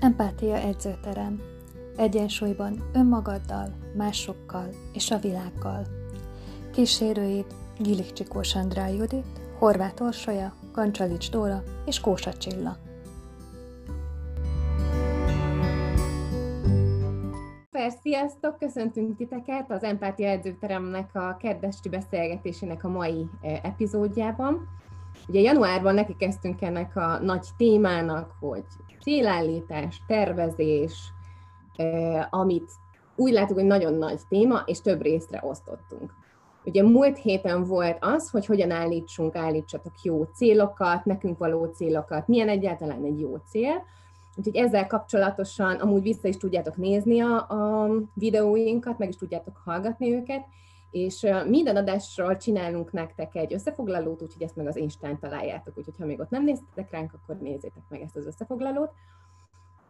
Empátia edzőterem. Egyensúlyban önmagaddal, másokkal és a világgal. Kísérőid Gilik Csikós Andrá Judit, Horváth Orsolya, Kancsalics Dóra és Kósa Csilla. Sziasztok! Köszöntünk titeket az Empátia edzőteremnek a kedvesti beszélgetésének a mai epizódjában. Ugye januárban neki kezdtünk ennek a nagy témának, hogy célállítás, tervezés, amit úgy látunk, hogy nagyon nagy téma, és több részre osztottunk. Ugye múlt héten volt az, hogy hogyan állítsunk, állítsatok jó célokat, nekünk való célokat, milyen egyáltalán egy jó cél. Úgyhogy ezzel kapcsolatosan amúgy vissza is tudjátok nézni a, a videóinkat, meg is tudjátok hallgatni őket, és minden adásról csinálunk nektek egy összefoglalót, úgyhogy ezt meg az Instán találjátok, úgyhogy ha még ott nem néztetek ránk, akkor nézzétek meg ezt az összefoglalót.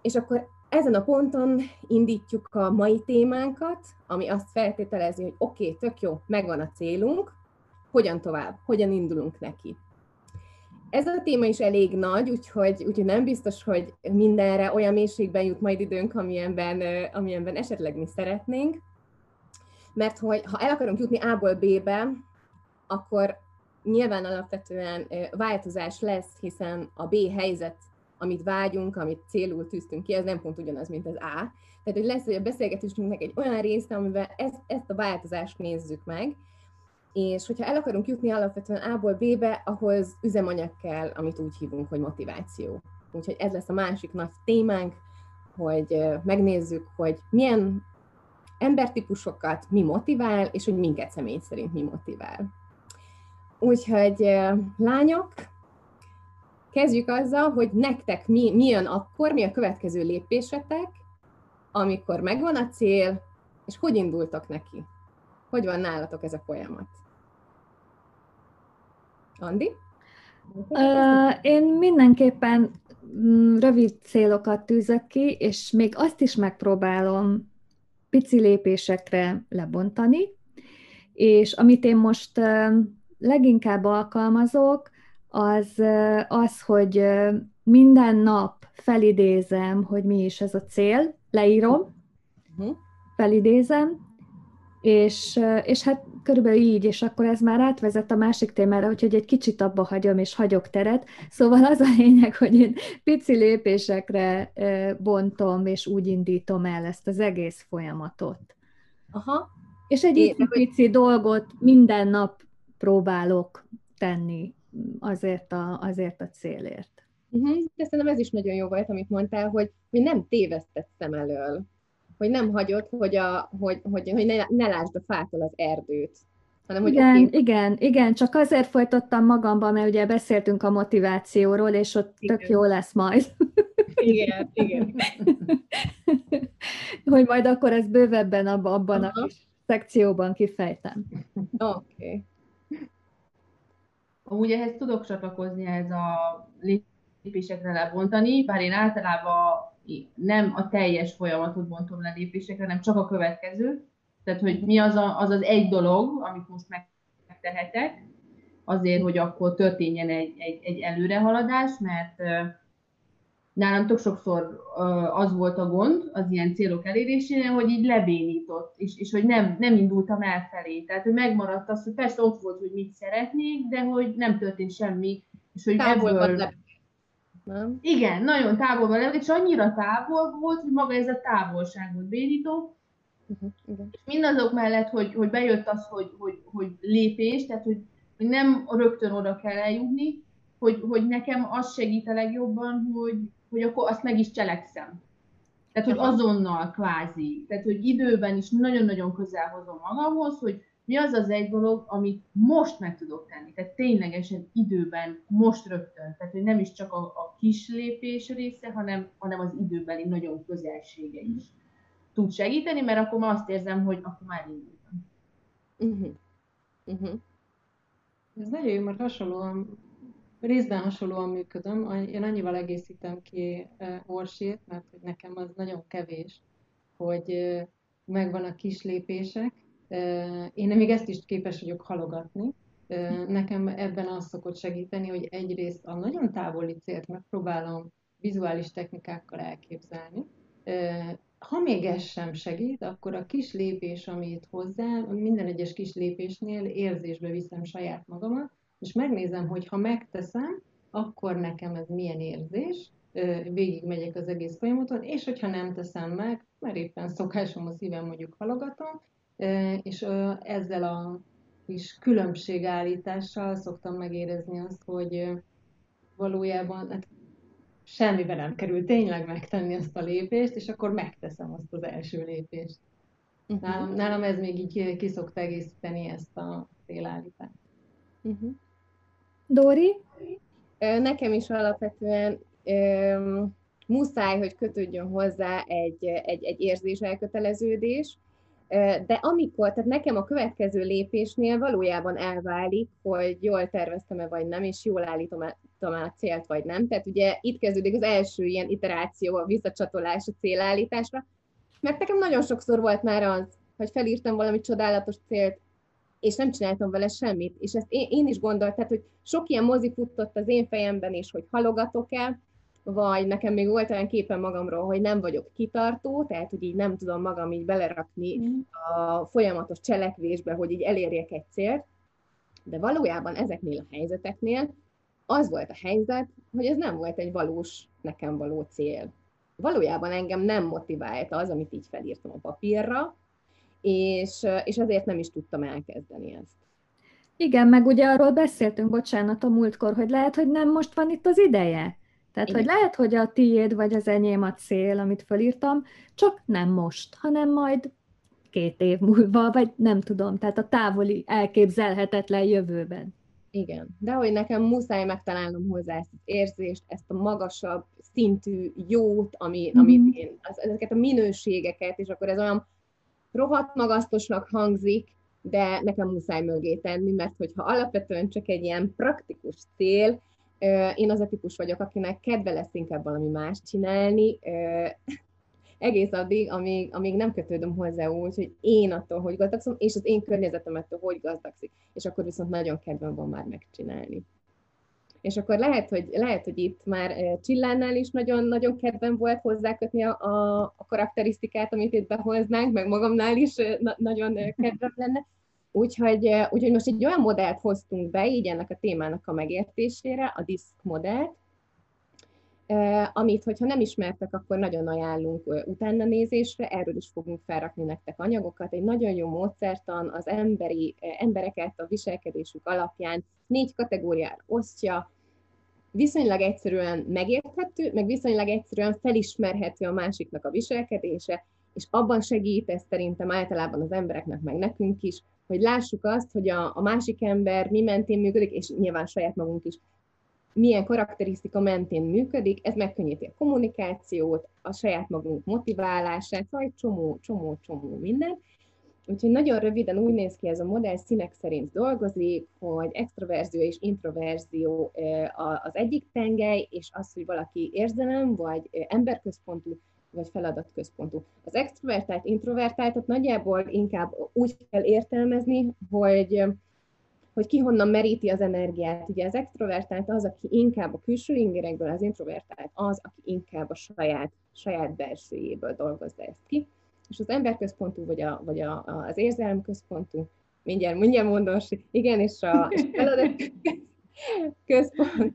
És akkor ezen a ponton indítjuk a mai témánkat, ami azt feltételezi, hogy oké, okay, tök jó, megvan a célunk, hogyan tovább, hogyan indulunk neki. Ez a téma is elég nagy, úgyhogy, úgyhogy nem biztos, hogy mindenre olyan mélységben jut majd időnk, amilyenben, amilyenben esetleg mi szeretnénk, mert hogy ha el akarunk jutni A-ból B-be, akkor nyilván alapvetően változás lesz, hiszen a B helyzet, amit vágyunk, amit célul tűztünk ki, az nem pont ugyanaz, mint az A. Tehát, hogy lesz, hogy a beszélgetésünknek egy olyan része, amiben ezt, ezt a változást nézzük meg, és hogyha el akarunk jutni alapvetően A-ból B-be, ahhoz üzemanyag kell, amit úgy hívunk, hogy motiváció. Úgyhogy ez lesz a másik nagy témánk, hogy megnézzük, hogy milyen embertípusokat mi motivál, és hogy minket személy szerint mi motivál. Úgyhogy lányok, kezdjük azzal, hogy nektek mi, mi jön akkor, mi a következő lépésetek, amikor megvan a cél, és hogy indultak neki? Hogy van nálatok ez a folyamat? Andi? Uh, én mindenképpen mm, rövid célokat tűzök ki, és még azt is megpróbálom pici lépésekre lebontani, és amit én most leginkább alkalmazok, az az, hogy minden nap felidézem, hogy mi is ez a cél, leírom, uh-huh. felidézem, és, és hát körülbelül így, és akkor ez már átvezet a másik témára, úgyhogy egy kicsit abba hagyom, és hagyok teret. Szóval az a lényeg, hogy én pici lépésekre bontom, és úgy indítom el ezt az egész folyamatot. Aha. És egy pici, pici dolgot minden nap próbálok tenni azért a, azért a célért. Uh-huh. De szerintem ez is nagyon jó volt, amit mondtál, hogy mi nem tévesztett szem elől hogy nem hagyod, hogy, a, hogy, hogy, hogy ne, ne lásd a fától az erdőt. Hanem, hogy igen, okay. igen, igen, csak azért folytottam magamban, mert ugye beszéltünk a motivációról, és ott igen. tök jó lesz majd. Igen, igen. hogy majd akkor ezt bővebben abban, abban a szekcióban kifejtem. Oké. Okay. Amúgy ehhez tudok csatlakozni, ez a lépésekre lebontani, bár én általában nem a teljes folyamatot bontom le lépésekre, hanem csak a következő. Tehát, hogy mi az, a, az az egy dolog, amit most megtehetek, azért, hogy akkor történjen egy, egy, egy előrehaladás, mert nálam tök sokszor az volt a gond az ilyen célok elérésénél, hogy így lebénított, és, és hogy nem, nem indultam elfelé. Tehát, hogy megmaradt az, hogy persze ott volt, hogy mit szeretnék, de hogy nem történt semmi. És hogy Távol ebből nem? Igen, nagyon távol van, és annyira távol volt, hogy maga ez a távolságot bénító. Uh-huh, És mindazok mellett, hogy, hogy bejött az, hogy, hogy, hogy lépés, tehát hogy, hogy nem rögtön oda kell eljutni, hogy, hogy nekem az segít a legjobban, hogy, hogy akkor azt meg is cselekszem. Tehát, hogy azonnal kvázi. Tehát, hogy időben is nagyon-nagyon közel hozom magamhoz, hogy mi az az egy dolog, amit most meg tudok tenni, tehát ténylegesen időben, most rögtön, tehát hogy nem is csak a, a kis lépés része, hanem, hanem az időbeli nagyon közelsége is tud segíteni, mert akkor már azt érzem, hogy akkor már indultam. Uh-huh. Uh-huh. Ez nagyon jó, mert hasonlóan, részben hasonlóan működöm. Én annyival egészítem ki Orsét, mert hogy nekem az nagyon kevés, hogy megvan a kis lépések, én még ezt is képes vagyok halogatni. Nekem ebben az szokott segíteni, hogy egyrészt a nagyon távoli célt megpróbálom vizuális technikákkal elképzelni. Ha még ez sem segít, akkor a kis lépés, amit hozzá, minden egyes kis lépésnél érzésbe viszem saját magamat, és megnézem, hogy ha megteszem, akkor nekem ez milyen érzés, végig megyek az egész folyamaton, és hogyha nem teszem meg, mert éppen szokásom a szívem mondjuk halogatom, és ezzel a kis különbségállítással szoktam megérezni azt, hogy valójában hát semmibe nem kerül tényleg megtenni azt a lépést, és akkor megteszem azt az első lépést. Uh-huh. Nálam, nálam ez még így ki szokta egészíteni ezt a félállítást. Uh-huh. Dori? Nekem is alapvetően um, muszáj, hogy kötődjön hozzá egy, egy, egy érzés elköteleződés, de amikor, tehát nekem a következő lépésnél valójában elválik, hogy jól terveztem-e vagy nem, és jól állítom a célt vagy nem. Tehát ugye itt kezdődik az első ilyen iteráció, a visszacsatolás a célállításra, mert nekem nagyon sokszor volt már az, hogy felírtam valami csodálatos célt, és nem csináltam vele semmit. És ezt én, én is gondoltam, hogy sok ilyen mozi futott az én fejemben is, hogy halogatok el, vagy nekem még volt olyan képen magamról, hogy nem vagyok kitartó, tehát hogy így nem tudom magam így belerakni mm. a folyamatos cselekvésbe, hogy így elérjek egy célt, de valójában ezeknél a helyzeteknél az volt a helyzet, hogy ez nem volt egy valós, nekem való cél. Valójában engem nem motivált az, amit így felírtam a papírra, és, és ezért nem is tudtam elkezdeni ezt. Igen, meg ugye arról beszéltünk, bocsánat, a múltkor, hogy lehet, hogy nem most van itt az ideje. Tehát, Igen. hogy lehet, hogy a tiéd vagy az enyém a cél, amit fölírtam, csak nem most, hanem majd két év múlva, vagy nem tudom, tehát a távoli, elképzelhetetlen jövőben. Igen, de hogy nekem muszáj megtalálnom hozzá ezt az érzést, ezt a magasabb szintű jót, ami, mm. amit én, az, ezeket a minőségeket, és akkor ez olyan rohadt magasztosnak hangzik, de nekem muszáj mögé tenni, mert hogyha alapvetően csak egy ilyen praktikus cél, én az a típus vagyok, akinek kedve lesz inkább valami más csinálni, egész addig, amíg, amíg nem kötődöm hozzá úgy, hogy én attól, hogy gazdagszom, és az én környezetem attól, hogy gazdagszik, és akkor viszont nagyon kedvem van már megcsinálni. És akkor lehet, hogy, lehet, hogy itt már Csillánál is nagyon, nagyon kedvem volt hozzákötni a, a, a karakterisztikát, amit itt behoznánk, meg magamnál is na, nagyon kedvem lenne, Úgyhogy, úgyhogy most egy olyan modellt hoztunk be, így ennek a témának a megértésére, a diszk modellt, amit, hogyha nem ismertek, akkor nagyon ajánlunk utána nézésre, erről is fogunk felrakni nektek anyagokat. Egy nagyon jó módszertan az emberi, embereket a viselkedésük alapján négy kategóriára osztja, viszonylag egyszerűen megérthető, meg viszonylag egyszerűen felismerhető a másiknak a viselkedése, és abban segít ez szerintem általában az embereknek, meg nekünk is, hogy lássuk azt, hogy a, a másik ember mi mentén működik, és nyilván saját magunk is milyen karakterisztika mentén működik, ez megkönnyíti a kommunikációt, a saját magunk motiválását, vagy csomó, csomó, csomó minden. Úgyhogy nagyon röviden úgy néz ki ez a modell, színek szerint dolgozik, hogy extroverzió és introverzió az egyik tengely, és az, hogy valaki érzelem vagy emberközpontú, vagy feladatközpontú. Az extrovertált, introvertáltat nagyjából inkább úgy kell értelmezni, hogy hogy ki honnan meríti az energiát. Ugye az extrovertált az, aki inkább a külső ingerekből, az introvertált az, aki inkább a saját, saját belsőjéből dolgozza ezt ki. És az emberközpontú, vagy, a, vagy a, az érzelmközpontú, mindjárt, mindjárt mondom, igen, és a, és a feladat központ,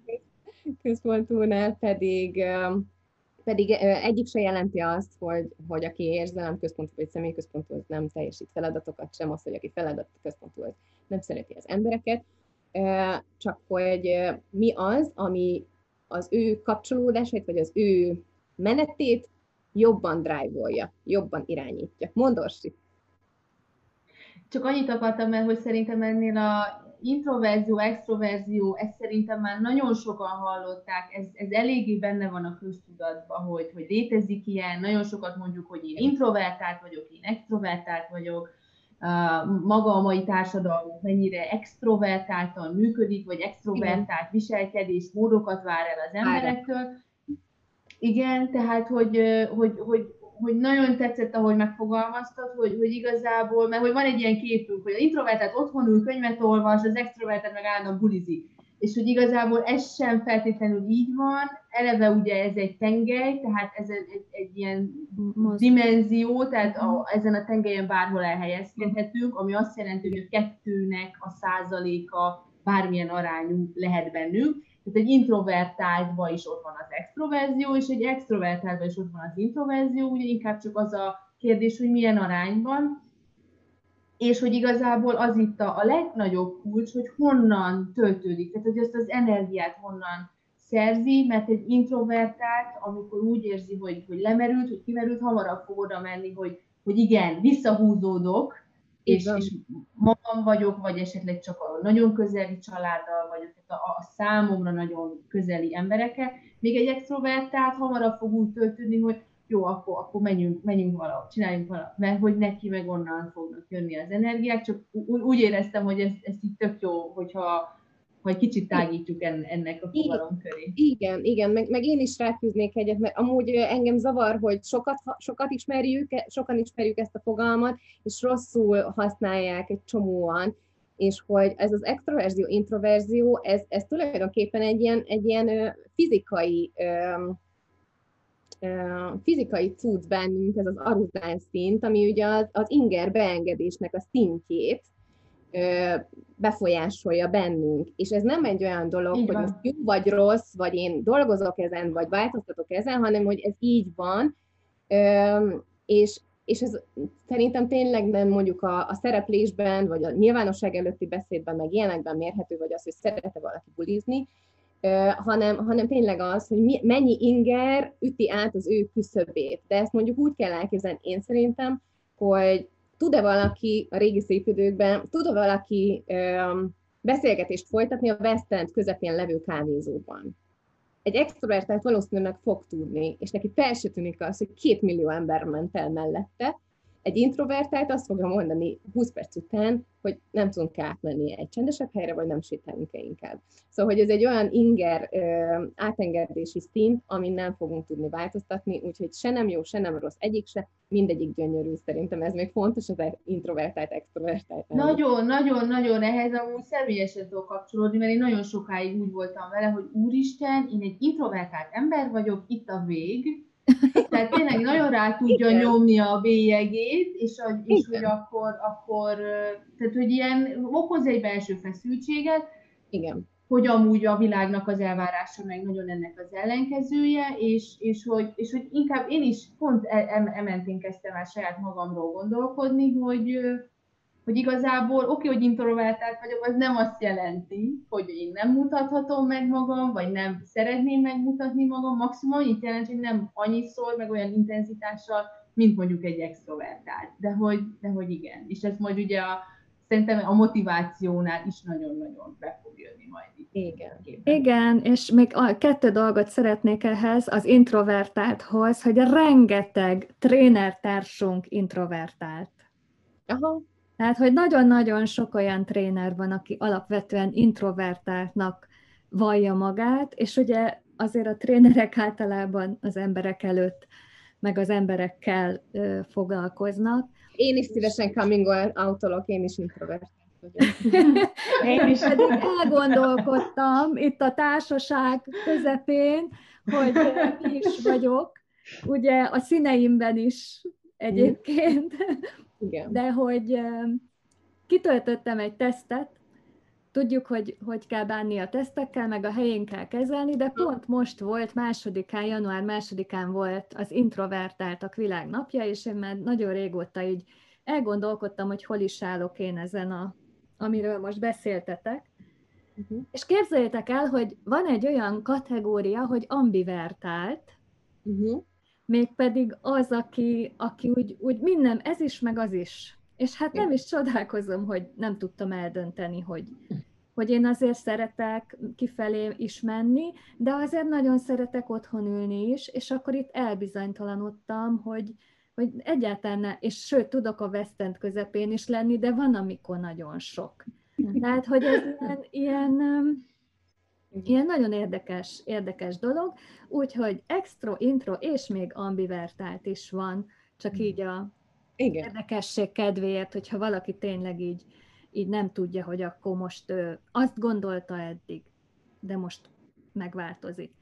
központúnál pedig pedig egyik se jelenti azt, hogy, hogy aki érzelemközpontú vagy személyközpontú, nem teljesít feladatokat, sem az, hogy aki feladatközpontú, nem szereti az embereket, csak hogy mi az, ami az ő kapcsolódásait, vagy az ő menetét jobban drive jobban irányítja. Mondorsi. Csak annyit akartam el, hogy szerintem ennél a introverzió, extroverzió, ezt szerintem már nagyon sokan hallották, ez, ez eléggé benne van a köztudatban, hogy, hogy létezik ilyen, nagyon sokat mondjuk, hogy én introvertált vagyok, én extrovertált vagyok, maga a mai társadalom mennyire extrovertáltan működik, vagy extrovertált viselkedés, módokat vár el az emberektől. Igen, tehát hogy, hogy, hogy, hogy nagyon tetszett, ahogy megfogalmaztad, hogy, hogy igazából, mert hogy van egy ilyen képünk, hogy az introvertált otthon ül, könyvet olvas, az extrovertált meg állandóan bulizik. és hogy igazából ez sem feltétlenül így van, eleve ugye ez egy tengely, tehát ez egy, egy, egy ilyen Most. dimenzió, tehát a, ezen a tengelyen bárhol elhelyezkedhetünk, ami azt jelenti, hogy a kettőnek a százaléka bármilyen arányú lehet bennünk. Tehát egy introvertáltban is ott van az extroverzió, és egy extrovertáltban is ott van az introverzió, ugye inkább csak az a kérdés, hogy milyen arányban, és hogy igazából az itt a, a legnagyobb kulcs, hogy honnan töltődik, tehát hogy ezt az energiát honnan szerzi, mert egy introvertált, amikor úgy érzi, hogy, hogy lemerült, hogy kimerült, hamarabb fog oda menni, hogy, hogy igen, visszahúzódok, és, és magam vagyok, vagy esetleg csak a nagyon közeli családdal, vagy a, a számomra nagyon közeli emberekkel. Még egy extrovertált hamarabb fog úgy töltődni, hogy jó, akkor, akkor menjünk, menjünk valahol, csináljunk valamit, mert hogy neki meg onnan fognak jönni az energiák, csak úgy éreztem, hogy ez, ez így tök jó, hogyha vagy kicsit tágítjuk ennek a fogalom köré. Igen, igen, meg, meg én is ráfűznék egyet, mert amúgy engem zavar, hogy sokat, sokat ismerjük, sokan ismerjük ezt a fogalmat, és rosszul használják egy csomóan, és hogy ez az extroverzió, introverzió, ez, ez tulajdonképpen egy ilyen, egy ilyen fizikai fizikai cucc bennünk, ez az aruzán szint, ami ugye az, az inger beengedésnek a szintjét befolyásolja bennünk. És ez nem egy olyan dolog, így hogy most jó vagy rossz, vagy én dolgozok ezen, vagy változtatok ezen, hanem hogy ez így van, és, és ez szerintem tényleg nem mondjuk a, a szereplésben, vagy a nyilvánosság előtti beszédben, meg ilyenekben mérhető, vagy az, hogy szerete valaki bulizni, hanem, hanem tényleg az, hogy mi, mennyi inger üti át az ő küszöbét. De ezt mondjuk úgy kell elképzelni én szerintem, hogy tud-e valaki a régi szép időkben, tud-e valaki um, beszélgetést folytatni a West End közepén levő kávézóban. Egy extrovertált valószínűleg fog tudni, és neki fel az, hogy két millió ember ment el mellette, egy introvertált azt fogja mondani 20 perc után, hogy nem tudunk átmenni egy csendesebb helyre, vagy nem sétálunk-e inkább. Szóval, hogy ez egy olyan inger átengedési szint, amin nem fogunk tudni változtatni, úgyhogy se nem jó, se nem rossz egyik se, mindegyik gyönyörű. Szerintem ez még fontos az introvertált, extrovertált. Nagyon, nagyon, nagyon ehhez amúgy személyesen tudok kapcsolódni, mert én nagyon sokáig úgy voltam vele, hogy úristen, én egy introvertált ember vagyok, itt a vég, tehát tényleg nagyon rá tudja Igen. nyomni a bélyegét, és, a, és hogy akkor, akkor, tehát hogy ilyen okoz egy belső feszültséget, Igen. hogy amúgy a világnak az elvárása meg nagyon ennek az ellenkezője, és, és, hogy, és hogy inkább én is pont ementén kezdtem el saját magamról gondolkodni, hogy, hogy igazából oké, hogy introvertált vagyok, az nem azt jelenti, hogy én nem mutathatom meg magam, vagy nem szeretném megmutatni magam, maximum annyit jelent, hogy nem annyiszor, meg olyan intenzitással, mint mondjuk egy extrovertált. De hogy, de hogy igen. És ez majd ugye a, szerintem a motivációnál is nagyon-nagyon be fog jönni majd itt. Igen. Igen, és még a kettő dolgot szeretnék ehhez, az introvertálthoz, hogy rengeteg trénertársunk introvertált. Aha, tehát, hogy nagyon-nagyon sok olyan tréner van, aki alapvetően introvertáltnak vallja magát, és ugye azért a trénerek általában az emberek előtt, meg az emberekkel ö, foglalkoznak. Én is szívesen coming out én is introvert. Én is elgondolkodtam itt a társaság közepén, hogy mi is vagyok, ugye a színeimben is egyébként, igen. De hogy kitöltöttem egy tesztet, tudjuk, hogy hogy kell bánni a tesztekkel, meg a helyén kell kezelni, de pont most volt, másodikán, január másodikán volt az introvertáltak világnapja, és én már nagyon régóta így elgondolkodtam, hogy hol is állok én ezen, a, amiről most beszéltetek. Uh-huh. És képzeljétek el, hogy van egy olyan kategória, hogy ambivertált, uh-huh mégpedig az, aki, aki úgy, úgy minden, ez is, meg az is. És hát nem is csodálkozom, hogy nem tudtam eldönteni, hogy, hogy én azért szeretek kifelé is menni, de azért nagyon szeretek otthon ülni is, és akkor itt elbizonytalanodtam, hogy, hogy egyáltalán ne, és sőt, tudok a West End közepén is lenni, de van, amikor nagyon sok. Tehát, hogy ez ilyen, ilyen Ilyen nagyon érdekes, érdekes dolog, úgyhogy extra, intro és még ambivertált is van, csak így a Igen. érdekesség kedvéért, hogyha valaki tényleg így, így nem tudja, hogy akkor most ő azt gondolta eddig, de most megváltozik.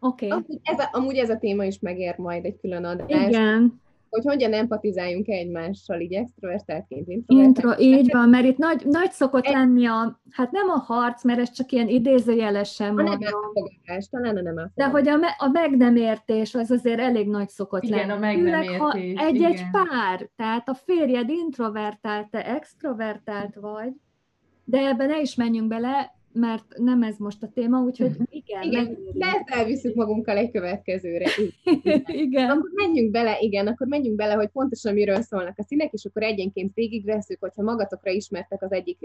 Oké. Okay. Amúgy, ez a, amúgy ez a téma is megér majd egy külön adást. Igen hogy hogyan empatizáljunk egymással, így extrovertáltként, Intro, így van, mert itt nagy, nagy szokott egy... lenni a, hát nem a harc, mert ez csak ilyen idézőjelesen mondom. A nem elfogadás, talán a nem elfogadás. De hogy a, me, a meg nem értés az azért elég nagy szokott igen, lenni. a meg nem értés, ha egy-egy pár, tehát a férjed introvertált, te extrovertált vagy, de ebben ne is menjünk bele, mert nem ez most a téma, úgyhogy igen. Igen, de ezt elviszük magunkkal egy következőre. Igen. igen. Akkor menjünk bele, igen, akkor menjünk bele, hogy pontosan miről szólnak a színek, és akkor egyenként végigveszünk, hogyha magatokra ismertek az egyik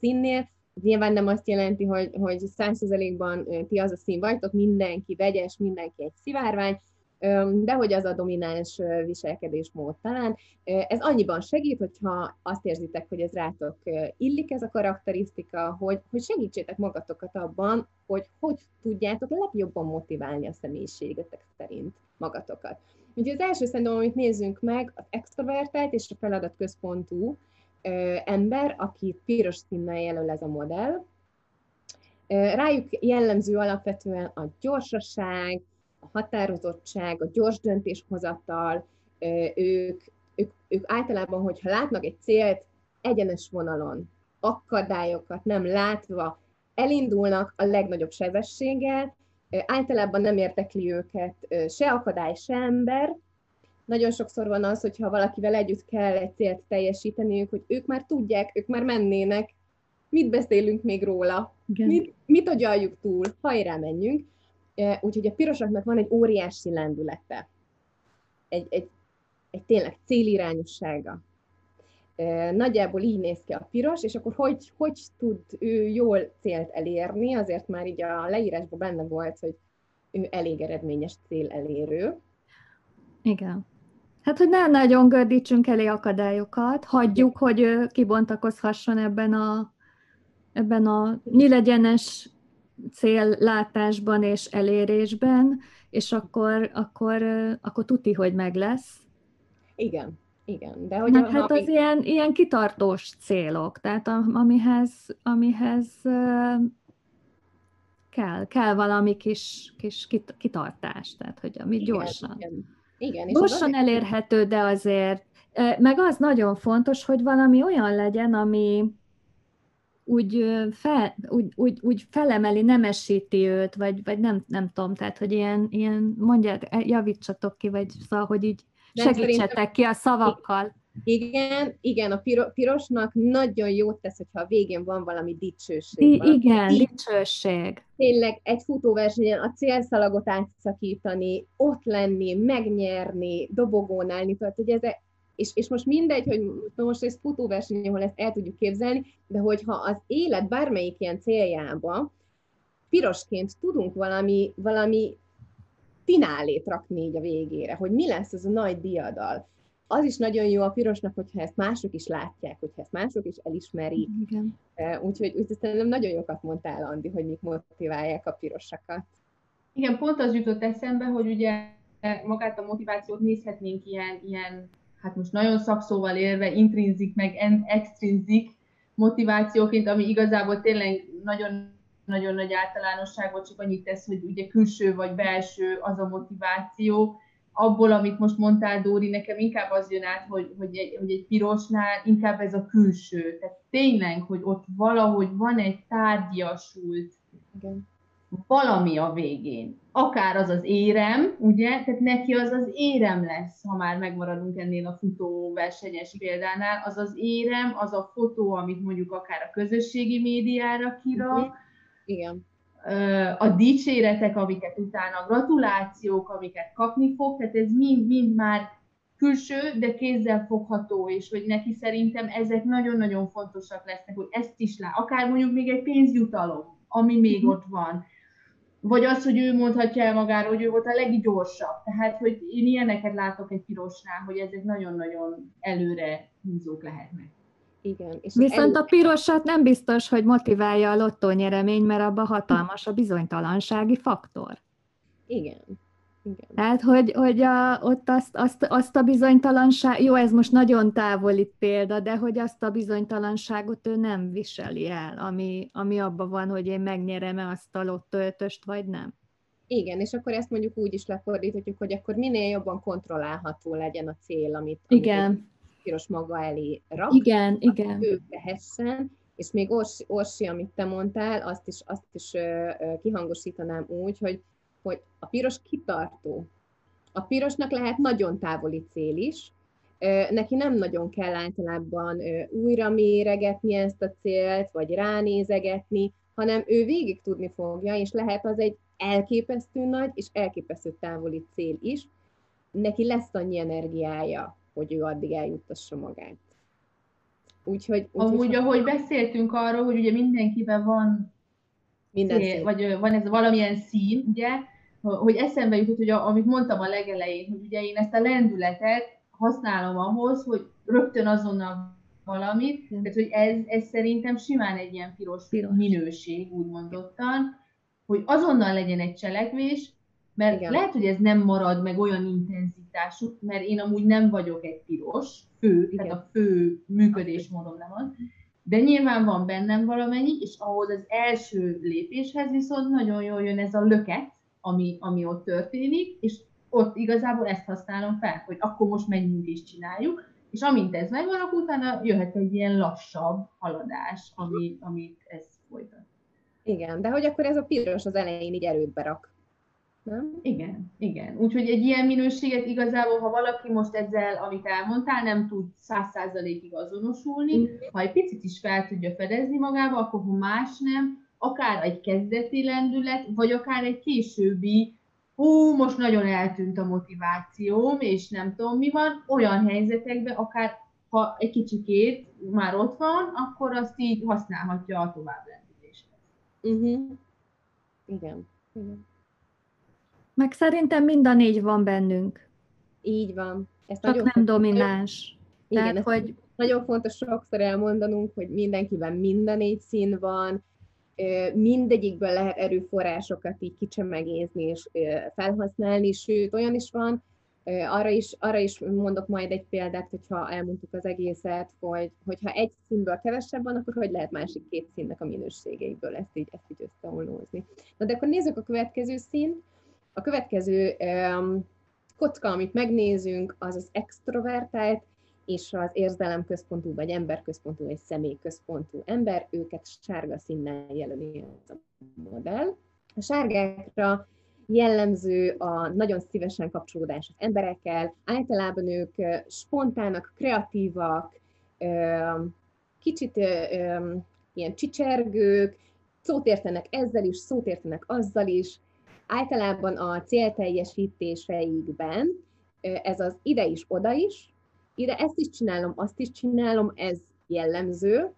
színnél, Nyilván nem azt jelenti, hogy, hogy 100%-ban ti az a szín vagytok, mindenki vegyes, mindenki egy szivárvány, de hogy az a domináns viselkedésmód talán. Ez annyiban segít, hogyha azt érzitek, hogy ez rátok illik ez a karakterisztika, hogy, hogy segítsétek magatokat abban, hogy hogy tudjátok legjobban motiválni a személyiségetek szerint magatokat. Ugye az első szerintem, amit nézzünk meg, az extrovertált és a feladatközpontú ember, aki piros színnel jelöl ez a modell. Rájuk jellemző alapvetően a gyorsaság, a határozottság, a gyors döntéshozatal, ők, ők, ők általában, hogyha látnak egy célt egyenes vonalon, akadályokat nem látva, elindulnak a legnagyobb sebességgel, általában nem értekli őket se akadály, se ember. Nagyon sokszor van az, hogyha valakivel együtt kell egy célt teljesíteniük, hogy ők már tudják, ők már mennének, mit beszélünk még róla, Igen. mit, mit agyaljuk túl, hajrá menjünk. Úgyhogy a pirosaknak van egy óriási lendülete, egy, egy, egy tényleg célirányossága. Nagyjából így néz ki a piros, és akkor hogy, hogy tud ő jól célt elérni, azért már így a leírásban benne volt, hogy ő elég eredményes cél elérő. Igen. Hát, hogy ne nagyon gördítsünk elé akadályokat, hagyjuk, hogy ő kibontakozhasson ebben a, ebben a nyílegyenes céllátásban és elérésben, és akkor, akkor, akkor tuti, hogy meg lesz. Igen, igen. De hogy hát, hát az ilyen, ilyen kitartós célok, tehát amihez, amihez kell, kell valami kis, kis kitartás, tehát hogy ami igen, gyorsan. Igen. igen és gyorsan elérhető, de azért, meg az nagyon fontos, hogy valami olyan legyen, ami, úgy, fel, úgy, úgy, úgy felemeli, nemesíti őt, vagy, vagy nem, nem tudom, tehát, hogy ilyen, ilyen mondják, e, javítsatok ki, vagy szóval, hogy így segítsetek ki a szavakkal. Igen, igen, a pirosnak nagyon jót tesz, hogyha a végén van valami dicsőség. I- valami igen, dicsőség. Tényleg egy futóversenyen a célszalagot átszakítani, ott lenni, megnyerni, dobogón állni, tehát hogy ez, és, és most mindegy, hogy most ez futóverseny, ahol ezt el tudjuk képzelni, de hogyha az élet bármelyik ilyen céljába pirosként tudunk valami, valami finálét rakni így a végére, hogy mi lesz az a nagy diadal, az is nagyon jó a pirosnak, hogyha ezt mások is látják, hogyha ezt mások is elismerik. Igen. Úgyhogy, úgyhogy szerintem nagyon jókat mondtál, Andi, hogy mik motiválják a pirosakat. Igen, pont az jutott eszembe, hogy ugye magát a motivációt nézhetnénk ilyen, ilyen hát most nagyon szakszóval élve, intrinzik meg extrinzik motivációként, ami igazából tényleg nagyon nagyon nagy általánosságot csak annyit tesz, hogy ugye külső vagy belső az a motiváció. Abból, amit most mondtál, Dóri, nekem inkább az jön át, hogy, hogy, egy, hogy egy pirosnál inkább ez a külső. Tehát tényleg, hogy ott valahogy van egy tárgyasult Igen valami a végén. Akár az az érem, ugye, tehát neki az az érem lesz, ha már megmaradunk ennél a futó versenyes példánál, az az érem, az a fotó, amit mondjuk akár a közösségi médiára kirak, uh-huh. Igen. a dicséretek, amiket utána, a gratulációk, amiket kapni fog, tehát ez mind-mind már külső, de kézzel fogható, és hogy neki szerintem ezek nagyon-nagyon fontosak lesznek, hogy ezt is lát, akár mondjuk még egy pénzjutalom, ami még uh-huh. ott van, vagy az, hogy ő mondhatja el magáról, hogy ő volt a leggyorsabb. Tehát, hogy én ilyeneket látok egy pirosnál, hogy ezek nagyon-nagyon előre húzók lehetnek. Igen. És Viszont elő... a pirosat nem biztos, hogy motiválja a nyeremény, mert abban hatalmas a bizonytalansági faktor. Igen. Igen. Tehát, hogy, hogy a, ott azt, azt, azt a bizonytalanság, jó, ez most nagyon távoli példa, de hogy azt a bizonytalanságot ő nem viseli el, ami, ami abban van, hogy én megnyerem-e azt a lottöltöst, vagy nem. Igen, és akkor ezt mondjuk úgy is lefordíthatjuk, hogy akkor minél jobban kontrollálható legyen a cél, amit, amit igen. piros maga elé rak. Igen, igen. Ő tehessen, és még Orsi, Orsi, amit te mondtál, azt is, azt is kihangosítanám úgy, hogy, hogy a piros kitartó. A pirosnak lehet nagyon távoli cél is, neki nem nagyon kell általában újra méregetni ezt a célt, vagy ránézegetni, hanem ő végig tudni fogja, és lehet az egy elképesztő nagy és elképesztő távoli cél is, neki lesz annyi energiája, hogy ő addig eljuttassa magát. Úgyhogy, úgy, Amúgy, hogy... ahogy beszéltünk arról, hogy ugye mindenkiben van minden cél, vagy van ez valamilyen szín, ugye, hogy eszembe jutott, hogy a, amit mondtam a legelején, hogy ugye én ezt a lendületet használom ahhoz, hogy rögtön azonnal valamit, tehát hogy ez, ez szerintem simán egy ilyen piros, piros. minőség, úgy mondottan, hogy azonnal legyen egy cselekvés, mert Igen. lehet, hogy ez nem marad meg olyan intenzitású, mert én amúgy nem vagyok egy piros, fő, Igen. tehát a fő működésmódom nem az, de nyilván van bennem valamennyi, és ahhoz az első lépéshez viszont nagyon jól jön ez a löket, ami, ami ott történik, és ott igazából ezt használom fel, hogy akkor most menjünk és csináljuk, és amint ez megvan, akkor utána jöhet egy ilyen lassabb haladás, ami, amit ez folytat. Igen, de hogy akkor ez a piros az elején így erőt berak. Nem? Igen, igen. Úgyhogy egy ilyen minőséget igazából, ha valaki most ezzel, amit elmondtál, nem tud száz százalékig azonosulni, mm. ha egy picit is fel tudja fedezni magába, akkor ha más nem, akár egy kezdeti lendület, vagy akár egy későbbi, hú, most nagyon eltűnt a motivációm, és nem tudom mi van, olyan helyzetekben, akár ha egy kicsikét már ott van, akkor azt így használhatja a tovább Uh-huh. Igen. Igen. Meg szerintem mind a négy van bennünk. Így van. Ez Csak nagyon nem domináns. Igen, Tehát, hogy... nagyon fontos sokszor elmondanunk, hogy mindenkiben mind a négy szín van, mindegyikből lehet erőforrásokat így kicsemegézni és felhasználni, sőt, olyan is van, arra is, arra is mondok majd egy példát, hogyha elmondtuk az egészet, hogy, hogyha egy színből kevesebb van, akkor hogy lehet másik két színnek a minőségeiből ezt így, ezt így összeolnózni. Na de akkor nézzük a következő színt. A következő um, kocka, amit megnézünk, az az extrovertált, és az érzelemközpontú, vagy emberközpontú, vagy személyközpontú ember, őket sárga színnel jelöli ez a modell. A sárgákra jellemző a nagyon szívesen kapcsolódás az emberekkel, általában ők spontának, kreatívak, kicsit ilyen csicsergők, szót értenek ezzel is, szót értenek azzal is, általában a célteljesítéseikben ez az ide is, oda is, ide ezt is csinálom, azt is csinálom, ez jellemző,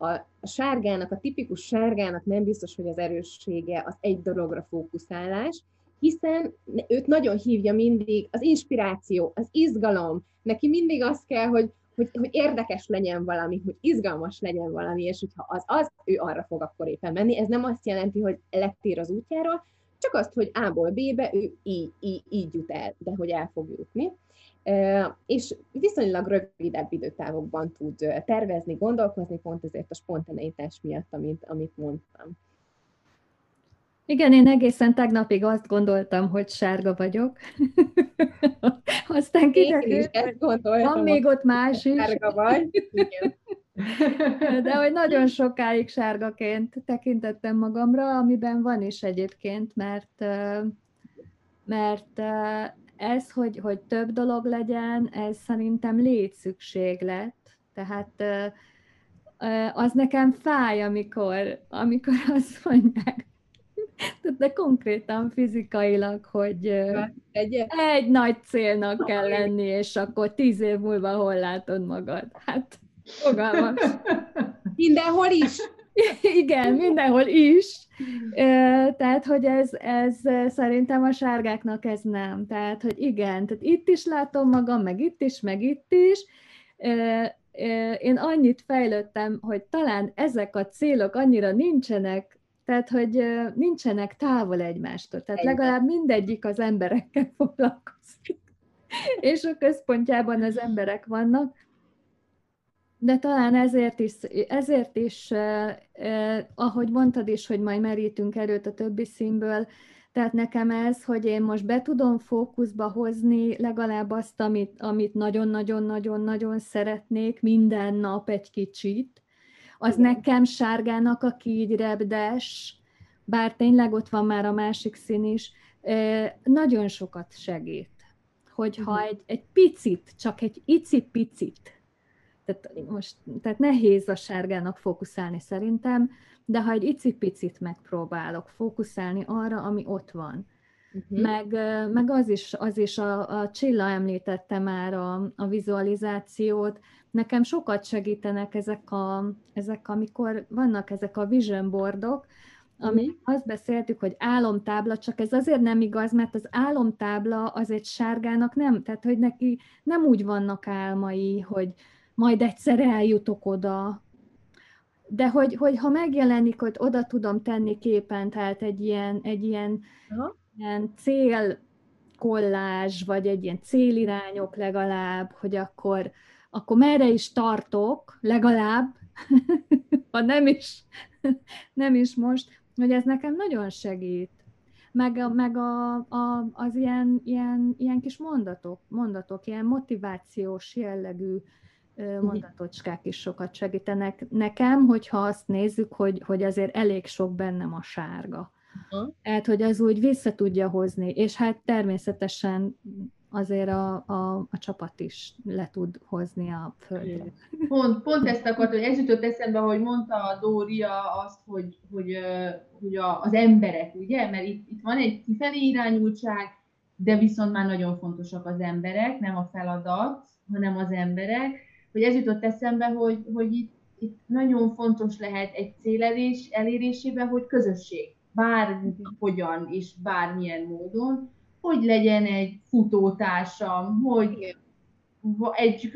a, sárgának, a tipikus sárgának nem biztos, hogy az erőssége az egy dologra fókuszálás, hiszen őt nagyon hívja mindig az inspiráció, az izgalom. Neki mindig az kell, hogy, hogy, hogy érdekes legyen valami, hogy izgalmas legyen valami, és hogyha az az, ő arra fog akkor éppen menni. Ez nem azt jelenti, hogy letér az útjáról, csak azt, hogy A-ból B-be ő így, így, így jut el, de hogy el fog jutni és viszonylag rövidebb időtávokban tud tervezni, gondolkozni, pont ezért a spontaneitás miatt, amit, amit mondtam. Igen, én egészen tegnapig azt gondoltam, hogy sárga vagyok. Aztán kiderült, hogy van még ott más is. Sárga vagy. Igen. De hogy nagyon sokáig sárgaként tekintettem magamra, amiben van is egyébként, mert mert ez, hogy, hogy több dolog legyen, ez szerintem létszükséglet. Tehát az nekem fáj, amikor, amikor azt mondják, de konkrétan fizikailag, hogy egy, egy nagy célnak kell lenni, és akkor tíz év múlva hol látod magad? Hát fogalmas. Mindenhol is. Igen, mindenhol is. Tehát, hogy ez, ez szerintem a sárgáknak ez nem. Tehát, hogy igen, tehát itt is látom magam, meg itt is, meg itt is. Én annyit fejlődtem, hogy talán ezek a célok annyira nincsenek tehát, hogy nincsenek távol egymástól, tehát legalább mindegyik az emberekkel foglalkozik, és a központjában az emberek vannak, de talán ezért is, ezért is eh, eh, ahogy mondtad is, hogy majd merítünk előtt a többi színből, tehát nekem ez, hogy én most be tudom fókuszba hozni legalább azt, amit, amit nagyon-nagyon-nagyon-nagyon szeretnék minden nap egy kicsit, az Igen. nekem sárgának a repdes, bár tényleg ott van már a másik szín is, nagyon sokat segít. Hogyha egy, egy picit, csak egy icipicit tehát, most, tehát nehéz a sárgának fókuszálni szerintem, de ha egy icipicit megpróbálok fókuszálni arra, ami ott van, uh-huh. meg, meg az is, az is a, a Csilla említette már a, a vizualizációt, nekem sokat segítenek ezek, a, ezek, amikor vannak ezek a vision boardok, ami uh-huh. azt beszéltük, hogy álomtábla, csak ez azért nem igaz, mert az álomtábla az egy sárgának nem, tehát hogy neki nem úgy vannak álmai, hogy, majd egyszer eljutok oda. De hogy, hogy ha megjelenik, hogy oda tudom tenni képen, tehát egy ilyen, egy ilyen, ilyen cél kollázs, vagy egy ilyen célirányok legalább, hogy akkor, akkor merre is tartok, legalább, ha nem is, nem is most, hogy ez nekem nagyon segít. Meg, a, meg a, a, az ilyen, ilyen, ilyen kis mondatok, mondatok, ilyen motivációs jellegű. Mondatocskák is sokat segítenek nekem, hogyha azt nézzük, hogy, hogy azért elég sok bennem a sárga. Uh-huh. Tehát, hogy az úgy vissza tudja hozni, és hát természetesen azért a, a, a csapat is le tud hozni a földre. Pont, pont ezt akart, hogy ez jutott eszembe, hogy mondta a Dória azt, hogy, hogy, hogy a, az emberek, ugye? Mert itt, itt van egy kifelé irányultság, de viszont már nagyon fontosak az emberek, nem a feladat, hanem az emberek hogy ez jutott eszembe, hogy, hogy itt, itt nagyon fontos lehet egy célelés elérésében, hogy közösség, bárhogyan és bármilyen módon, hogy legyen egy futótársam, hogy egy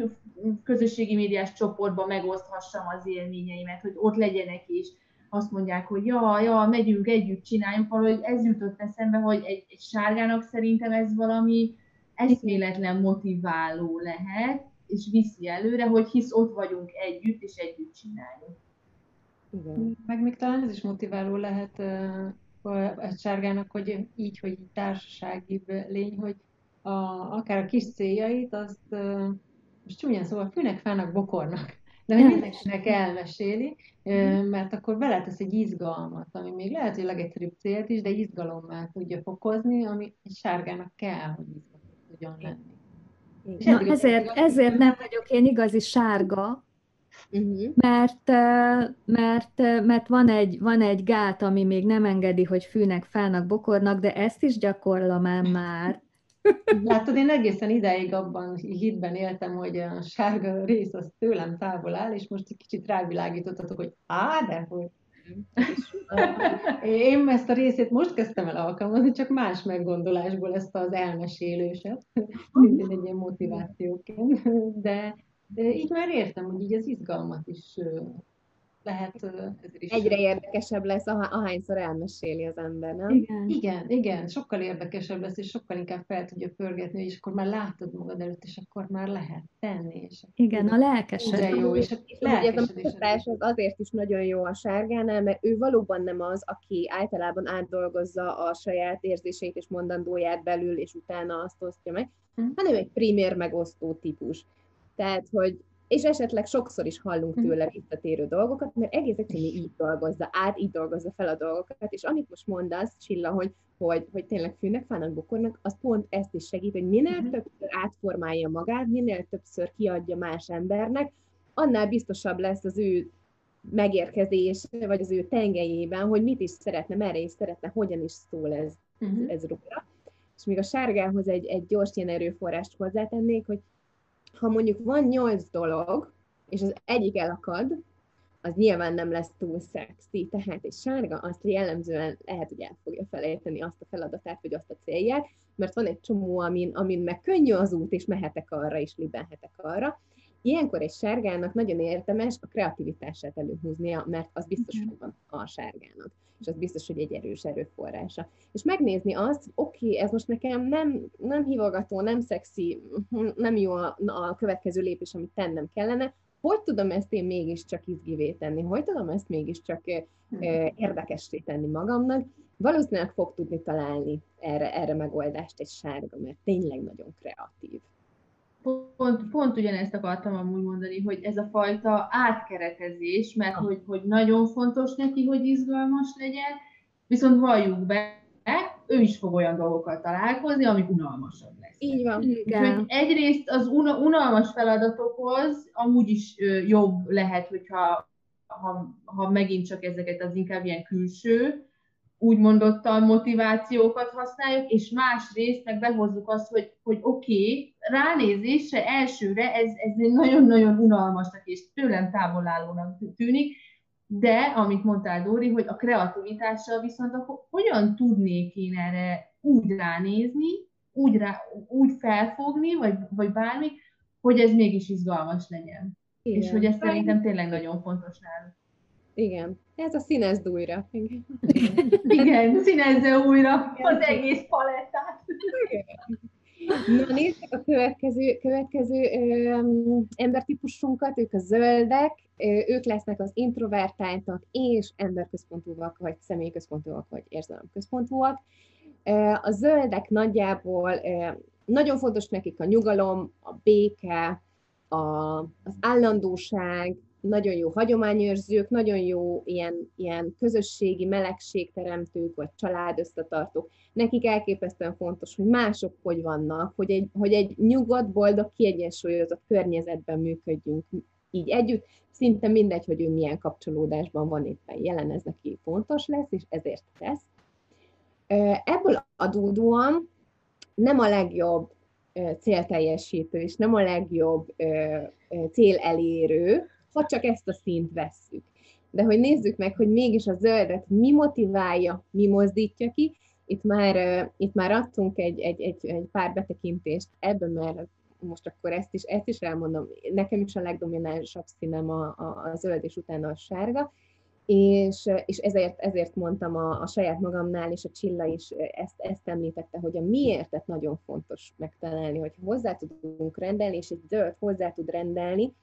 közösségi médiás csoportban megoszthassam az élményeimet, hogy ott legyenek is, azt mondják, hogy ja, ja, megyünk együtt, csináljunk. Valahogy ez jutott eszembe, hogy egy, egy sárgának szerintem ez valami eszméletlen motiváló lehet, és viszi előre, hogy hisz ott vagyunk együtt, és együtt csináljuk. Igen. Meg még talán ez is motiváló lehet a sárgának, hogy így, hogy társasági lény, hogy a, akár a kis céljait, azt most csúnyán szóval fűnek, fának, bokornak. De hogy mindenkinek elmeséli, mert akkor beletesz egy izgalmat, ami még lehet, hogy a legegyszerűbb célt is, de izgalommá tudja fokozni, ami egy sárgának kell, hogy izgalmat tudjon lenni. Na, ezért, ezért nem vagyok én igazi sárga, uh-huh. mert, mert, mert van, egy, van egy gát, ami még nem engedi, hogy fűnek, fának, bokornak, de ezt is gyakorlom el már. Látod, én egészen ideig abban hitben éltem, hogy a sárga rész az tőlem távol áll, és most egy kicsit rávilágítottatok, hogy á, de hogy én ezt a részét most kezdtem el alkalmazni, csak más meggondolásból ezt az elmesélőset, mint egy ilyen motivációként, de, de így már értem, hogy így az izgalmat is lehet ez is. Egyre érdekesebb lesz, ahányszor elmeséli az ember, nem? Igen. igen, igen, sokkal érdekesebb lesz, és sokkal inkább fel tudja pörgetni, és akkor már látod magad előtt, és akkor már lehet tenni. És igen, a lelkesedés. jó, és a ez mutatás az azért is nagyon jó a sárgánál, mert ő valóban nem az, aki általában átdolgozza a saját érzéseit és mondandóját belül, és utána azt osztja meg, hanem egy primér megosztó típus. Tehát, hogy és esetleg sokszor is hallunk mhm. tőle visszatérő dolgokat, mert egész egyszerűen így dolgozza át, így dolgozza fel a dolgokat, és amit most mondasz, Csilla, hogy, hogy, hogy tényleg fűnek, fának, bokornak, az pont ezt is segít, hogy minél uh-huh. többször átformálja magát, minél többször kiadja más embernek, annál biztosabb lesz az ő megérkezés, vagy az ő tengelyében, hogy mit is szeretne, merre is szeretne, hogyan is szól ez, uh-huh. ez róla. És még a sárgához egy, egy gyors ilyen erőforrást hozzátennék, hogy ha mondjuk van nyolc dolog, és az egyik elakad, az nyilván nem lesz túl szexi, tehát egy sárga azt jellemzően lehet, hogy el fogja felejteni azt a feladatát, vagy azt a célját, mert van egy csomó, amin, amin meg könnyű az út, és mehetek arra, és libenhetek arra, Ilyenkor egy sárgának nagyon érdemes a kreativitását előhúznia, mert az biztos, hogy van a sárgának, és az biztos, hogy egy erős erőforrása. És megnézni azt, hogy oké, okay, ez most nekem nem, nem hívogató, nem szexi, nem jó a, a következő lépés, amit tennem kellene, hogy tudom ezt én mégiscsak izgivé tenni, hogy tudom ezt mégiscsak hmm. érdekessé tenni magamnak, valószínűleg fog tudni találni erre, erre megoldást egy sárga, mert tényleg nagyon kreatív. Pont, pont ugyanezt akartam amúgy mondani, hogy ez a fajta átkeretezés, mert hogy, hogy nagyon fontos neki, hogy izgalmas legyen, viszont valljuk be, ő is fog olyan dolgokkal találkozni, amik unalmasabb lesz. Így van. Igen. egyrészt az una, unalmas feladatokhoz amúgy is jobb lehet, hogyha ha, ha megint csak ezeket az inkább ilyen külső úgy mondottan motivációkat használjuk, és másrészt meg behozzuk azt, hogy, hogy oké, okay, ránézésre elsőre ez, ez nagyon-nagyon unalmasnak és tőlem távolállónak tűnik, de, amit mondtál, Dóri, hogy a kreativitással viszont akkor hogyan tudnék én erre úgy ránézni, úgy, rá, úgy felfogni, vagy, vagy bármi, hogy ez mégis izgalmas legyen. Igen. És hogy ez szerintem tényleg nagyon fontos náluk. Igen. Ez a színezd újra. Igen, Igen színezze újra az egész palettát. Na nézzük a következő, következő ö, embertípusunkat, ők a zöldek, ö, ők lesznek az introvertáltak és emberközpontúak, vagy személyközpontúak, vagy érzelemközpontúak. A zöldek nagyjából ö, nagyon fontos nekik a nyugalom, a béke, a, az állandóság, nagyon jó hagyományőrzők, nagyon jó ilyen, ilyen közösségi melegségteremtők, vagy családösszetartók. Nekik elképesztően fontos, hogy mások hogy vannak, hogy egy, hogy egy nyugodt, boldog, kiegyensúlyozott környezetben működjünk így együtt. Szinte mindegy, hogy ő milyen kapcsolódásban van éppen jelen, ez neki fontos lesz, és ezért tesz. Ebből adódóan nem a legjobb célteljesítő, és nem a legjobb célelérő, ha csak ezt a szint vesszük. De hogy nézzük meg, hogy mégis a zöldet mi motiválja, mi mozdítja ki, itt már, itt már adtunk egy, egy, egy, egy pár betekintést ebben, mert most akkor ezt is, ezt is elmondom, nekem is a legdominánsabb színem a, a, a zöld, és utána a sárga, és, és ezért, ezért mondtam a, a saját magamnál, és a Csilla is ezt, ezt említette, hogy a miértet nagyon fontos megtalálni, hogy hozzá tudunk rendelni, és egy zöld hozzá tud rendelni,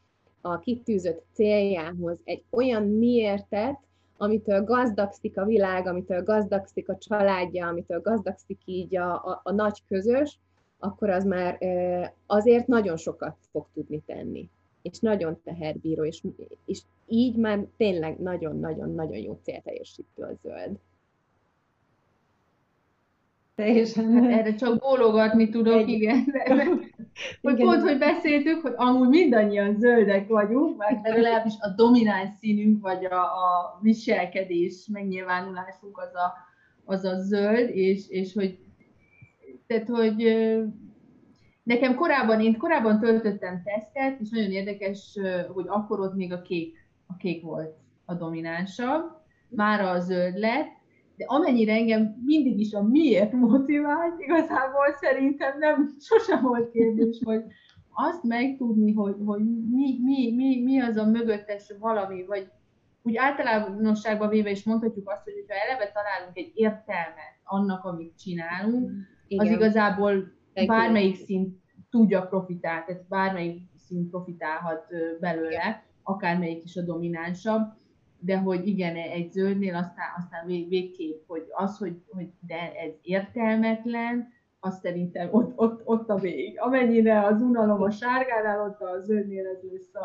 a kitűzött céljához egy olyan miértet, amitől gazdagszik a világ, amitől gazdagszik a családja, amitől gazdagszik így a, a, a nagy közös, akkor az már azért nagyon sokat fog tudni tenni. És nagyon teherbíró, és, és így már tényleg nagyon-nagyon-nagyon jó célteljesítő a zöld. Teljesen. Hát erre csak bólogatni tudok, Egy. igen. Hogy igen. pont, hogy beszéltük, hogy amúgy mindannyian zöldek vagyunk, mert legalábbis a domináns színünk, vagy a, a viselkedés megnyilvánulásunk az a, az a zöld, és, és hogy, tehát, hogy nekem korábban, én korábban töltöttem tesztet, és nagyon érdekes, hogy akkor ott még a kék, a kék volt a dominánsabb, már a zöld lett, de amennyire engem mindig is a miért motivált, igazából szerintem nem, sosem volt kérdés, hogy azt megtudni, hogy, hogy mi, mi, mi, mi az a mögöttes valami, vagy úgy általánosságban véve is mondhatjuk azt, hogy ha eleve találunk egy értelmet annak, amit csinálunk, Igen. az igazából bármelyik szint tudja profitálni, tehát bármelyik szint profitálhat belőle, akármelyik is a dominánsabb de hogy igen, egy zöldnél aztán, aztán vég, végképp, hogy az, hogy, hogy de ez értelmetlen, azt szerintem ott, ott, ott a vég. Amennyire az unalom a sárgánál, ott a zöldnél ez vissza,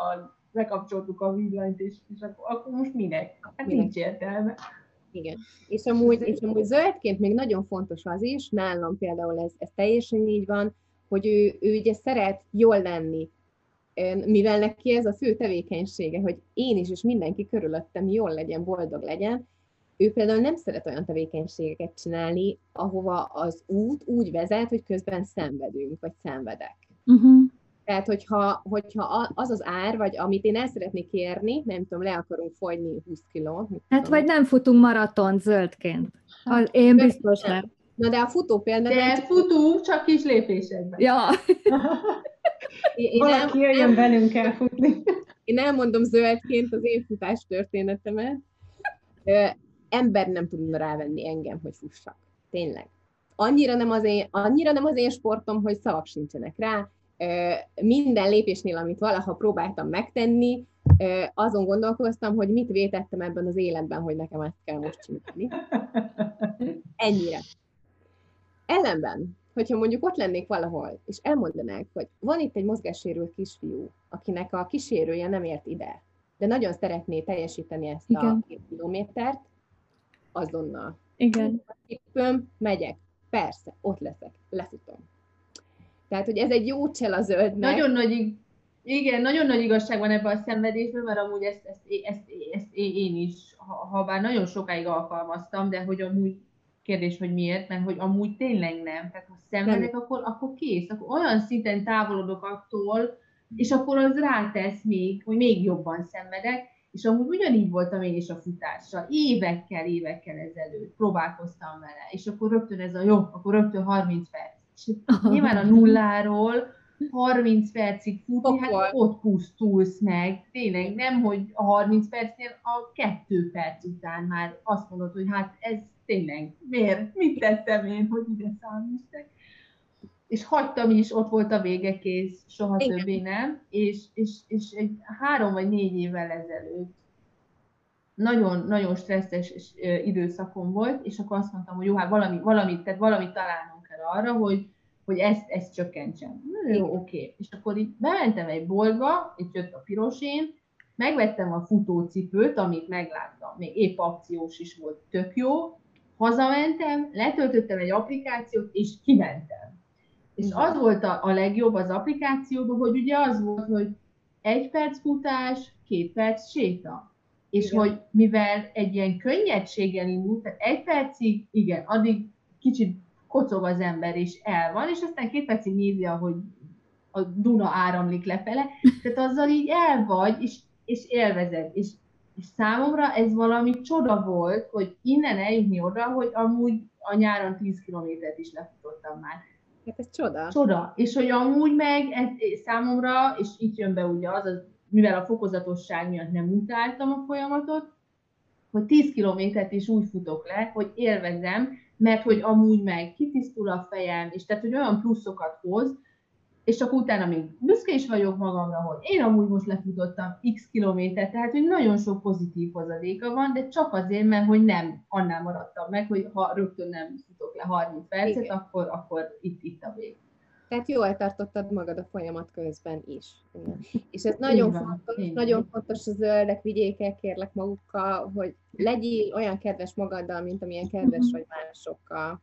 lekapcsoltuk a villanyt, és, és akkor, akkor most minek? Hát minek? nincs értelme. Igen. És amúgy, és amúgy zöldként még nagyon fontos az is, nálam például ez, ez teljesen így van, hogy ő, ő ugye szeret jól lenni, mivel neki ez a fő tevékenysége, hogy én is és mindenki körülöttem jól legyen, boldog legyen, ő például nem szeret olyan tevékenységeket csinálni, ahova az út úgy vezet, hogy közben szenvedünk, vagy szenvedek. Uh-huh. Tehát, hogyha, hogyha az az ár, vagy amit én el szeretnék kérni, nem tudom, le akarunk fogyni 20 kilót. Hát, tudom. vagy nem futunk maraton zöldként. Az én biztos nem. Na de a futó például... De futunk, csak kis lépésekben. Ja. Én Valaki el, jöjjön velünk elfutni. Én elmondom zöldként az én futás történetemet. Ember nem tudna rávenni engem, hogy fussak. Tényleg. Annyira nem az én, annyira nem az én sportom, hogy szavak sincsenek rá. Minden lépésnél, amit valaha próbáltam megtenni, azon gondolkoztam, hogy mit vétettem ebben az életben, hogy nekem ezt kell most csinálni. Ennyire. Ellenben, hogyha mondjuk ott lennék valahol, és elmondanák, hogy van itt egy mozgássérült kisfiú, akinek a kísérője nem ért ide, de nagyon szeretné teljesíteni ezt Igen. a két kilométert, azonnal. Igen. Tippöm, megyek. Persze, ott leszek, lefutom. Tehát, hogy ez egy jó csel a zöldnek. Nagyon nagy, igen, nagyon nagy igazság van ebben a szenvedésben, mert amúgy ezt, ezt, ezt, ezt, ezt én is, ha, ha bár nagyon sokáig alkalmaztam, de hogy amúgy kérdés, hogy miért, mert hogy amúgy tényleg nem. Tehát ha szenvedek, nem. akkor, akkor kész. Akkor olyan szinten távolodok attól, és akkor az rátesz még, hogy még jobban szenvedek, és amúgy ugyanígy voltam én is a futással. Évekkel, évekkel ezelőtt próbálkoztam vele, és akkor rögtön ez a jó, akkor rögtön 30 perc. És nyilván a nulláról 30 percig futni, hát ott pusztulsz meg. Tényleg nem, hogy a 30 percnél a kettő perc után már azt mondod, hogy hát ez tényleg, miért? Mit tettem én, hogy ide számítstek? És hagytam is, ott volt a vége kész, soha Igen. többé nem, és, és, és egy három vagy négy évvel ezelőtt nagyon, nagyon stresszes időszakom volt, és akkor azt mondtam, hogy jó, hát valami, valamit, tehát valamit találnunk kell arra, hogy, hogy ezt, ezt csökkentsem. Jó, oké. Okay. És akkor így bementem egy boltba, itt jött a pirosén, megvettem a futócipőt, amit megláttam, még épp akciós is volt, tök jó, hazamentem, letöltöttem egy applikációt, és kimentem. És az volt a, a legjobb az applikációban, hogy ugye az volt, hogy egy perc futás, két perc séta. És igen. hogy mivel egy ilyen könnyedséggel indult, tehát egy percig, igen, addig kicsit kocog az ember, és el van, és aztán két percig nézi, ahogy a Duna áramlik lefele, tehát azzal így el vagy, és, és élvezed. És és számomra ez valami csoda volt, hogy innen eljutni oda, hogy amúgy a nyáron 10 kilométert is lefutottam már. Hát ez csoda. Csoda. És hogy amúgy meg ez számomra, és itt jön be ugye az, az mivel a fokozatosság miatt nem utáltam a folyamatot, hogy 10 kilométert is úgy futok le, hogy élvezem, mert hogy amúgy meg kitisztul a fejem, és tehát, hogy olyan pluszokat hoz, és csak utána még büszke is vagyok magamra, hogy én amúgy most lefutottam x kilométert, tehát hogy nagyon sok pozitív hozadéka van, de csak azért, mert hogy nem annál maradtam meg, hogy ha rögtön nem futok le 30 percet, Igen. akkor, akkor itt, itt a vég. Tehát jól tartottad magad a folyamat közben is. Igen. És ez nagyon van, fontos, Igen. nagyon fontos a zöldek, vigyék kérlek magukkal, hogy legyél olyan kedves magaddal, mint amilyen kedves mhm. vagy másokkal.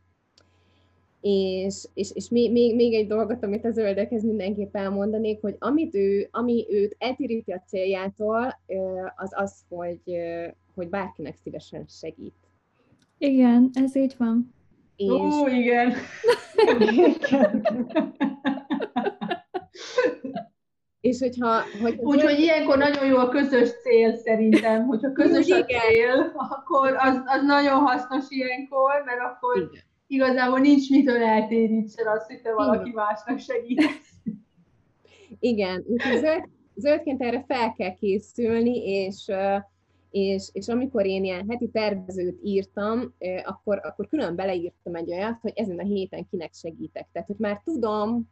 És, és, és még, még, még egy dolgot, amit a zöldekhez mindenképp elmondanék, hogy amit ő, ami őt eltéríti a céljától, az az, hogy, hogy bárkinek szívesen segít. Igen, ez így van. És... Ó, igen. És hogyha... Hogy Úgyhogy ilyenkor nagyon jó a közös cél szerintem, hogyha közös a cél, akkor az, az nagyon hasznos ilyenkor, mert akkor igen igazából nincs mitől eltérítsen azt, hogy te valaki Igen. másnak segítesz. Igen, úgyhogy zöld, zöldként erre fel kell készülni, és, és, és amikor én ilyen heti tervezőt írtam, akkor, akkor külön beleírtam egy olyat, hogy ezen a héten kinek segítek. Tehát, hogy már tudom,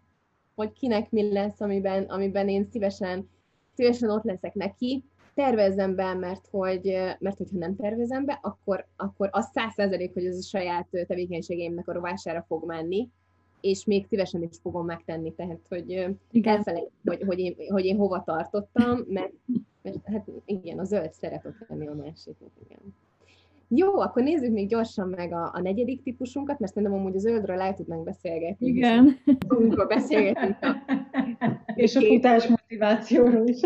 hogy kinek mi lesz, amiben, amiben én szívesen, szívesen ott leszek neki, tervezzem be, mert hogy, mert hogyha nem tervezem be, akkor, akkor az száz százalék, hogy ez a saját tevékenységeimnek a rovására fog menni, és még szívesen is fogom megtenni, tehát hogy elfelejt, hogy, hogy, én, hogy én hova tartottam, mert, mert hát igen, a zöld szeretok lenni a másiknak, igen. Jó, akkor nézzük még gyorsan meg a, a negyedik típusunkat, mert szerintem amúgy a zöldről el tudnánk beszélgetni. Igen. Tudunk beszélgetni. És a futás motivációról is.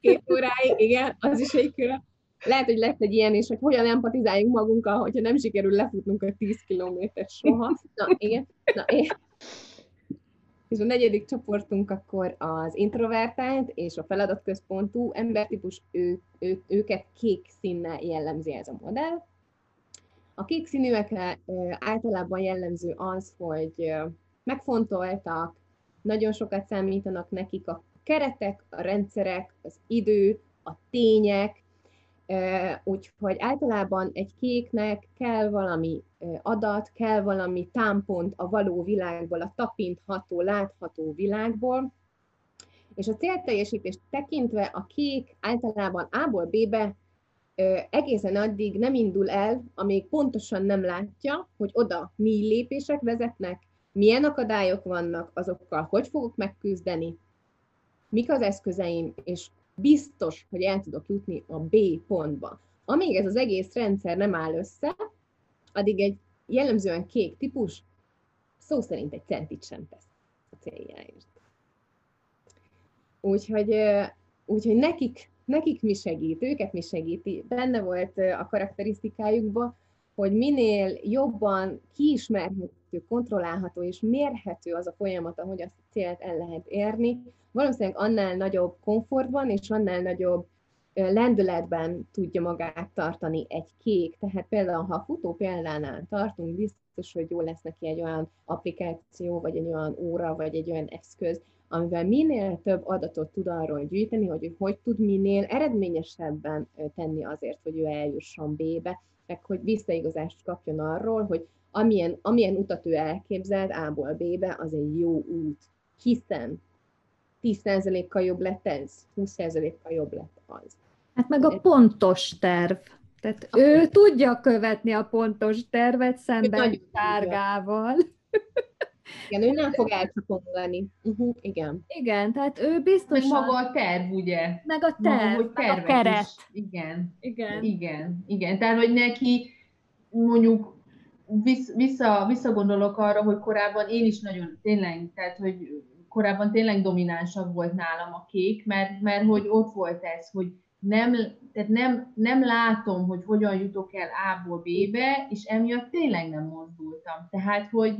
Két óráig, igen, az is egy külön. Lehet, hogy lesz egy ilyen is, hogy hogyan empatizáljunk magunkkal, hogyha nem sikerül lefutnunk a 10 kilométert soha. Na, igen. Na, én. És a negyedik csoportunk akkor az introvertált és a feladatközpontú embertípus, ő, ő, őket kék színnel jellemzi ez a modell. A kék színűekre általában jellemző az, hogy megfontoltak, nagyon sokat számítanak nekik a keretek, a rendszerek, az idő, a tények, úgyhogy általában egy kéknek kell valami adat, kell valami támpont a való világból, a tapintható, látható világból, és a célteljesítést tekintve a kék általában A-ból B-be egészen addig nem indul el, amíg pontosan nem látja, hogy oda mi lépések vezetnek, milyen akadályok vannak, azokkal hogy fogok megküzdeni, mik az eszközeim, és biztos, hogy el tudok jutni a B pontba. Amíg ez az egész rendszer nem áll össze, addig egy jellemzően kék típus szó szerint egy centit sem tesz a céljáért. Úgyhogy, úgyhogy nekik, nekik mi segít, őket mi segíti. Benne volt a karakterisztikájukban, hogy minél jobban kiismerhető, kontrollálható és mérhető az a folyamat, ahogy a célt el lehet érni, valószínűleg annál nagyobb komfortban és annál nagyobb lendületben tudja magát tartani egy kék. Tehát például, ha a futó példánál tartunk, biztos, hogy jó lesz neki egy olyan applikáció, vagy egy olyan óra, vagy egy olyan eszköz, amivel minél több adatot tud arról gyűjteni, hogy hogy tud minél eredményesebben tenni azért, hogy ő eljusson B-be, meg hogy visszaigazást kapjon arról, hogy amilyen, amilyen utat ő elképzelt A-ból B-be, az egy jó út. Hiszen 10%-kal jobb lett ez, 20%-kal jobb lett az. Hát meg a pontos terv. Tehát a ő tudja követni a pontos tervet szemben tárgával. Igen, ő nem fog elcsapongani. Uh-huh, igen. Igen, tehát ő biztos. Meg maga a terv, ugye? Meg a terv, maga, meg a keret. Is. Igen. Igen. Igen. Igen. Tehát, hogy neki mondjuk vissza, visszagondolok arra, hogy korábban én is nagyon, tényleg, tehát, hogy korábban tényleg dominánsabb volt nálam a kék, mert, mert hogy ott volt ez, hogy nem, tehát nem, nem látom, hogy hogyan jutok el A-ból B-be, és emiatt tényleg nem mozdultam. Tehát, hogy,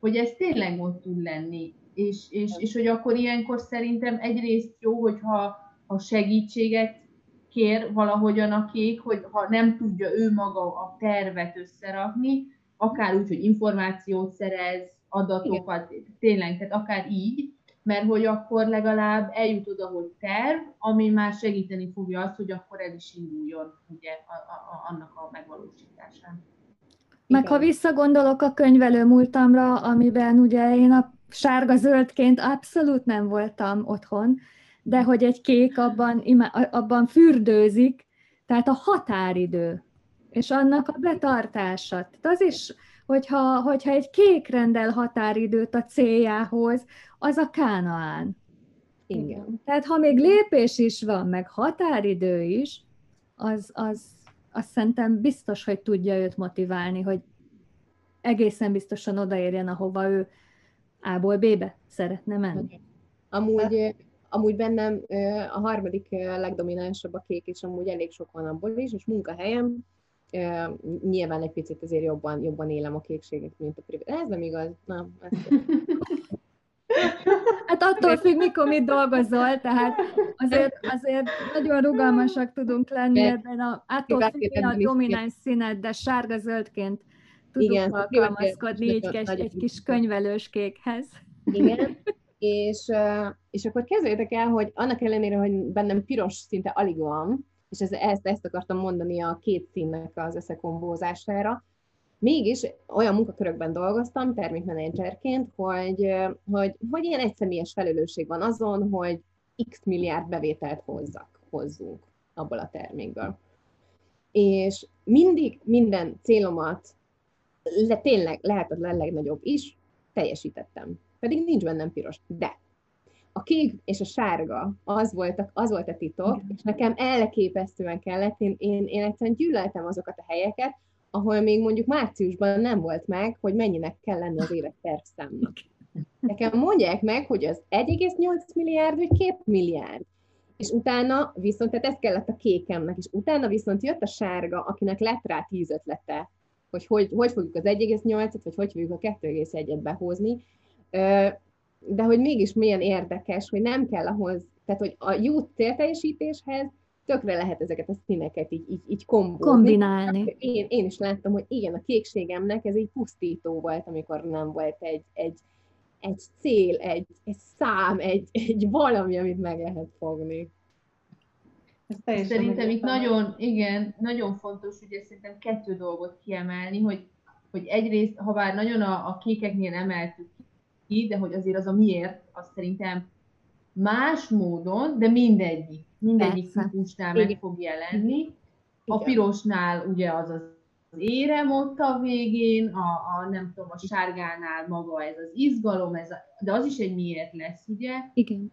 hogy ez tényleg ott tud lenni. És, és, és hogy akkor ilyenkor szerintem egyrészt jó, hogyha ha segítséget kér valahogyan a kék, hogy ha nem tudja ő maga a tervet összerakni, akár úgy, hogy információt szerez, adatokat, Igen. tényleg, tehát akár így, mert hogy akkor legalább eljut oda, hogy terv, ami már segíteni fogja azt, hogy akkor ez is induljon ugye, a, a, annak a megvalósításán. Meg ha visszagondolok a könyvelő múltamra, amiben ugye én a sárga-zöldként abszolút nem voltam otthon, de hogy egy kék abban, abban fürdőzik, tehát a határidő, és annak a betartása. Tehát az is, hogyha, hogyha egy kék rendel határidőt a céljához, az a kánaán. Igen. Tehát ha még lépés is van, meg határidő is, az, az, azt szerintem biztos, hogy tudja őt motiválni, hogy egészen biztosan odaérjen, ahova ő A-ból B-be szeretne menni. Amúgy, amúgy bennem a harmadik legdominánsabb a kék, és amúgy elég sok van abból is, és munkahelyem, nyilván egy picit azért jobban, jobban élem a kékséget, mint a privát. Ez nem igaz. Nem, Hát attól függ, mikor mit dolgozol, tehát azért, azért nagyon rugalmasak tudunk lenni ebben a, attól függ a domináns színet, de sárga-zöldként tudunk Igen, alkalmazkodni így egy, egy kis könyvelős kékhez. Igen, és, és akkor kezdjétek el, hogy annak ellenére, hogy bennem piros szinte alig van, és ez, ezt, ezt akartam mondani a két színnek az összekombózására, mégis olyan munkakörökben dolgoztam termékmenedzserként, hogy, hogy, hogy ilyen egyszemélyes felelősség van azon, hogy x milliárd bevételt hozzak, hozzunk abból a termékből. És mindig minden célomat, le, tényleg lehetetlen legnagyobb is, teljesítettem. Pedig nincs bennem piros. De a kék és a sárga, az volt a, az volt a titok, Igen. és nekem elképesztően kellett, én, én, én egyszerűen gyűlöltem azokat a helyeket, ahol még mondjuk márciusban nem volt meg, hogy mennyinek kell lenni az éves tervszámnak. Nekem mondják meg, hogy az 1,8 milliárd, vagy 2 milliárd. És utána viszont, tehát ez kellett a kékemnek, és utána viszont jött a sárga, akinek lett rá tíz ötlete, hogy hogy, hogy fogjuk az 1,8-et, vagy hogy fogjuk a 2,1-et behozni. De hogy mégis milyen érdekes, hogy nem kell ahhoz, tehát hogy a jó célteljesítéshez tökre lehet ezeket a színeket így, így, így kombózni. Kombinálni. Én, én is láttam, hogy igen, a kékségemnek ez egy pusztító volt, amikor nem volt egy, egy egy cél, egy, egy szám, egy, egy valami, amit meg lehet fogni. Szerintem itt nagyon, igen, nagyon fontos, ugye szerintem kettő dolgot kiemelni, hogy, hogy egyrészt, ha bár nagyon a, a kékeknél emeltük ki, de hogy azért az a miért, az szerintem más módon, de mindegyik, mindegyik típusnál meg fog jelenni. A pirosnál ugye az az érem ott a végén, a, a nem tudom, a sárgánál maga ez az izgalom, ez a, de az is egy miért lesz, ugye? Igen.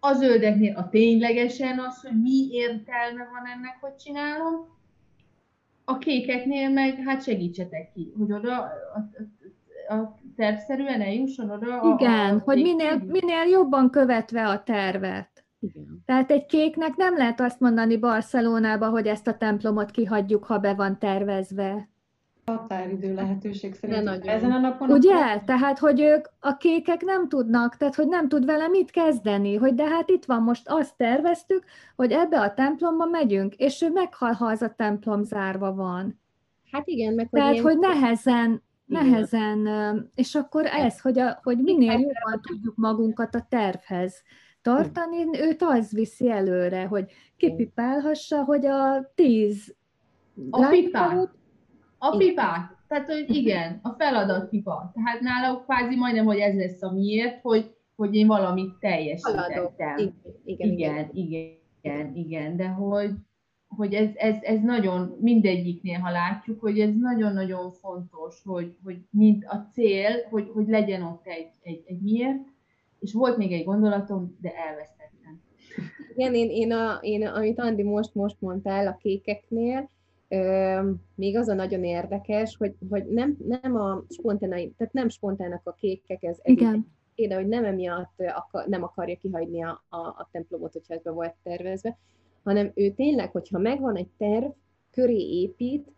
A zöldeknél a ténylegesen az, hogy mi értelme van ennek, hogy csinálom. A kékeknél meg, hát segítsetek ki, hogy oda a, a, a tervszerűen eljusson oda. Igen, a, a hogy minél, minél jobban követve a tervet. Igen. Tehát egy kéknek nem lehet azt mondani Barcelonába, hogy ezt a templomot kihagyjuk, ha be van tervezve. Határidő lehetőség szerint ezen a napon. Ugye? Akkor... Tehát, hogy ők, a kékek nem tudnak, tehát, hogy nem tud vele mit kezdeni, hogy de hát itt van most, azt terveztük, hogy ebbe a templomba megyünk, és ő meghal, ha az a templom zárva van. Hát igen, meg hogy Tehát, hogy nehezen, nehezen, és akkor ez, hogy, a, hogy minél jobban tudjuk magunkat a tervhez tartani, őt az viszi előre, hogy kipipálhassa, hogy a tíz a pipák. A pipák. Tehát, hogy igen, a feladat pipa. Tehát náluk kvázi majdnem, hogy ez lesz a miért, hogy, hogy én valamit teljesítettem. Igen, igen, igen, igen, igen, igen, de hogy, hogy ez, ez, ez nagyon mindegyiknél, ha látjuk, hogy ez nagyon-nagyon fontos, hogy, hogy mint a cél, hogy, hogy legyen ott egy, egy, egy miért, és volt még egy gondolatom, de elvesztettem. Igen, én, én, a, én amit Andi most, most mondtál a kékeknél, ö, még az a nagyon érdekes, hogy, hogy nem, nem a spontánai, tehát nem spontának a kékek, ez, ez Igen. de hogy nem emiatt akar, nem akarja kihagyni a, a, a templomot, hogyha ez be volt tervezve, hanem ő tényleg, hogyha megvan egy terv, köré épít,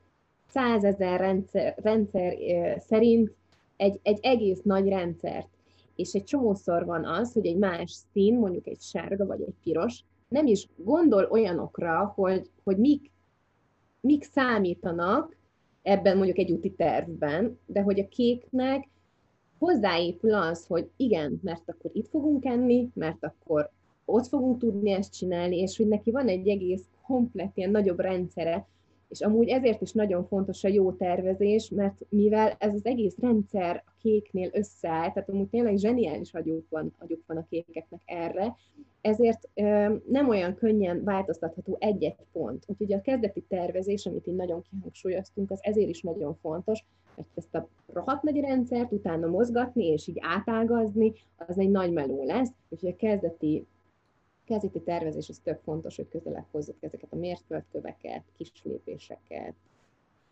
százezer rendszer, rendszer szerint egy, egy egész nagy rendszert és egy csomószor van az, hogy egy más szín, mondjuk egy sárga vagy egy piros, nem is gondol olyanokra, hogy, hogy mik, mik számítanak ebben mondjuk egy úti tervben, de hogy a kéknek hozzáépül az, hogy igen, mert akkor itt fogunk enni, mert akkor ott fogunk tudni ezt csinálni, és hogy neki van egy egész komplet ilyen nagyobb rendszere, és amúgy ezért is nagyon fontos a jó tervezés, mert mivel ez az egész rendszer a kéknél összeáll, tehát amúgy tényleg zseniális agyuk van, agyuk van a kékeknek erre, ezért ö, nem olyan könnyen változtatható egy-egy pont. Úgyhogy a kezdeti tervezés, amit így nagyon kihangsúlyoztunk, az ezért is nagyon fontos, mert ezt a rohadt nagy rendszert utána mozgatni és így átágazni, az egy nagy meló lesz, úgyhogy a kezdeti kezdeti tervezés az tök fontos, hogy közelebb hozzuk ezeket a mérföldköveket, kis lépéseket.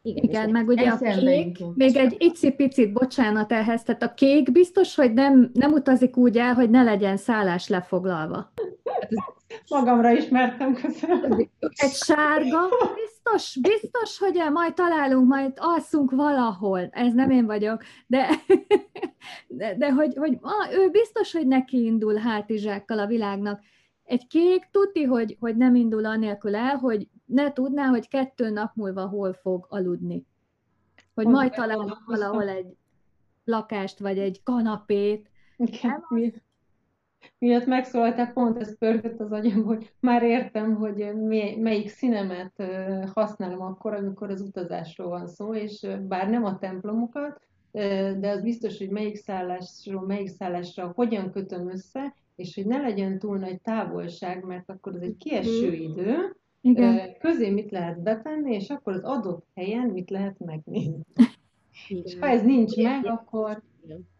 Igen, Igen meg ugye a kék, még egy icipicit, bocsánat ehhez, tehát a kék biztos, hogy nem, nem utazik úgy el, hogy ne legyen szállás lefoglalva. Magamra ismertem, köszönöm. Egy sárga, biztos, biztos, hogy majd találunk, majd alszunk valahol. Ez nem én vagyok, de, de, de hogy, hogy ah, ő biztos, hogy neki indul hátizsákkal a világnak. Egy kék tuti, hogy, hogy nem indul anélkül el, hogy ne tudná, hogy kettő nap múlva hol fog aludni. Hogy Most majd találunk valahol egy lakást, vagy egy kanapét. Igen, mi, miatt megszólaltál, pont ez pörgött az agyam, hogy már értem, hogy melyik színemet használom akkor, amikor az utazásról van szó, és bár nem a templomokat, de az biztos, hogy melyik szállásról, melyik szállásra hogyan kötöm össze, és hogy ne legyen túl nagy távolság, mert akkor az egy kieső mhm. idő, Igen. közé mit lehet betenni, és akkor az adott helyen mit lehet megnézni. Igen. És ha ez nincs meg, akkor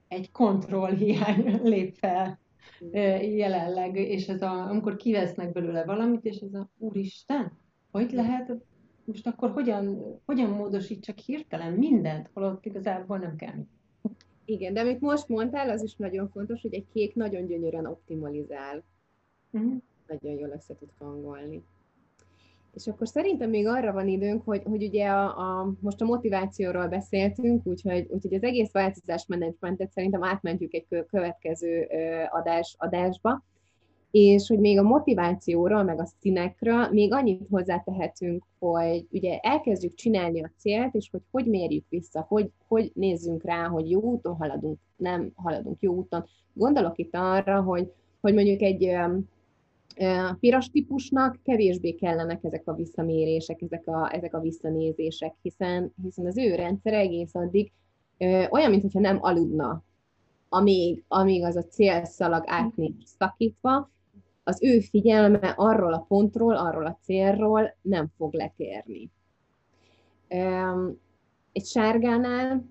egy kontrollhiány lép fel jelenleg, és ez a, amikor kivesznek belőle valamit, és ez a úristen, hogy lehet, most akkor hogyan, hogyan módosítsak hirtelen mindent, holott igazából nem kell. Igen, de amit most mondtál, az is nagyon fontos, hogy egy kék nagyon gyönyörűen optimalizál. Uh-huh. Nagyon jól össze tud hangolni. És akkor szerintem még arra van időnk, hogy, hogy ugye a, a, most a motivációról beszéltünk, úgyhogy, úgyhogy az egész változás menedzsmentet szerintem átmentjük egy következő adás, adásba. És hogy még a motivációról, meg a színekről még annyit hozzátehetünk, hogy ugye elkezdjük csinálni a célt, és hogy hogy mérjük vissza, hogy, hogy nézzünk rá, hogy jó úton haladunk, nem haladunk jó úton. Gondolok itt arra, hogy, hogy mondjuk egy piros típusnak kevésbé kellenek ezek a visszamérések, ezek a, ezek a visszanézések, hiszen, hiszen az ő rendszer egész addig olyan, mintha nem aludna, amíg, amíg az a célszalag át nincs szakítva, az ő figyelme arról a pontról, arról a célról nem fog letérni. Egy sárgánál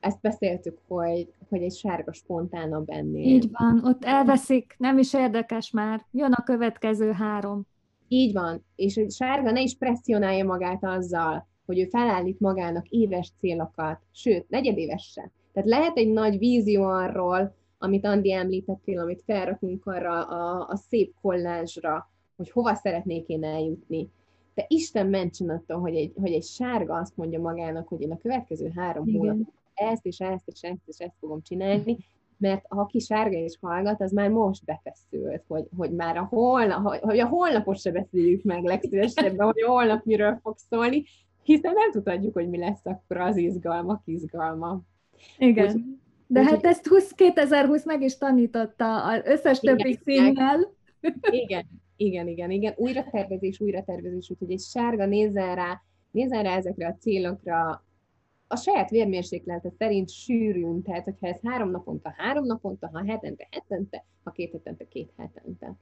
ezt beszéltük, hogy, hogy egy sárga spontánabb ennél. Így van, ott elveszik, nem is érdekes már, jön a következő három. Így van, és egy sárga ne is presszionálja magát azzal, hogy ő felállít magának éves célokat, sőt, negyedéves se. Tehát lehet egy nagy vízió arról, amit Andi említettél, amit felrakunk arra a, a szép kollázsra, hogy hova szeretnék én eljutni. De Isten mentsen attól, hogy egy, hogy egy sárga azt mondja magának, hogy én a következő három hónapban ezt és ezt és ezt és ezt fogom csinálni, mert ha ki sárga és hallgat, az már most befeszült, hogy, hogy már a holnap, hogy a holnapot se beszéljük meg legszívesebben, hogy a holnap miről fog szólni, hiszen nem tudjuk, hogy mi lesz akkor az izgalmak izgalma. Igen. Úgy, de úgy, hát ezt 20, 2020 meg is tanította az összes igen, többi színnel. Igen, igen, igen, igen. Újra tervezés, újra tervezés, úgyhogy egy sárga nézzen rá, nézzen rá ezekre a célokra, a saját vérmérséklete szerint sűrűn, tehát hogyha ez három naponta, három naponta, ha hetente, hetente, ha két hetente, két hetente.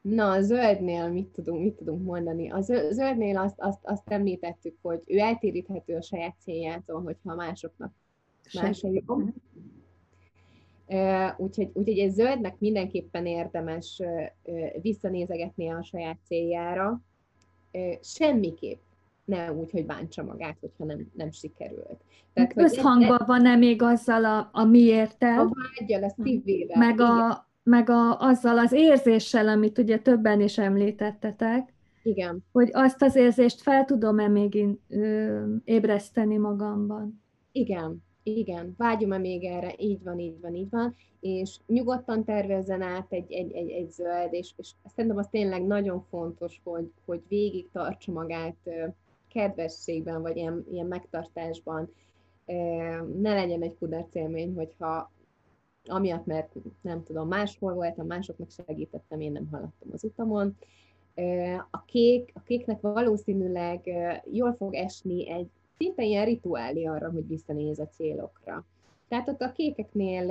Na, a zöldnél mit tudunk, mit tudunk mondani? A zöldnél azt, azt, azt említettük, hogy ő eltéríthető a saját céljától, hogyha másoknak más a jó. Úgyhogy, úgyhogy egy zöldnek mindenképpen érdemes visszanézegetni a saját céljára. Semmiképp ne úgy, hogy bántsa magát, hogyha nem, nem sikerült. Tehát, Összhangban van-e még azzal a, a miértel? A vágyal, a szívével. Meg, a, meg a, azzal az érzéssel, amit ugye többen is említettetek. Igen. Hogy azt az érzést fel tudom-e még ö, ébreszteni magamban. Igen, igen, vágyom-e még erre, így van, így van, így van, és nyugodtan tervezzen át egy, egy, egy, egy zöld, és, és szerintem az tényleg nagyon fontos, hogy, hogy végig tartsa magát kedvességben, vagy ilyen, ilyen megtartásban. Ne legyen egy kudarc élmény, hogyha amiatt, mert nem tudom, máshol voltam, másoknak segítettem, én nem haladtam az utamon. A kék, a kéknek valószínűleg jól fog esni egy szinte ilyen rituálé arra, hogy visszanéz a célokra. Tehát ott a kékeknél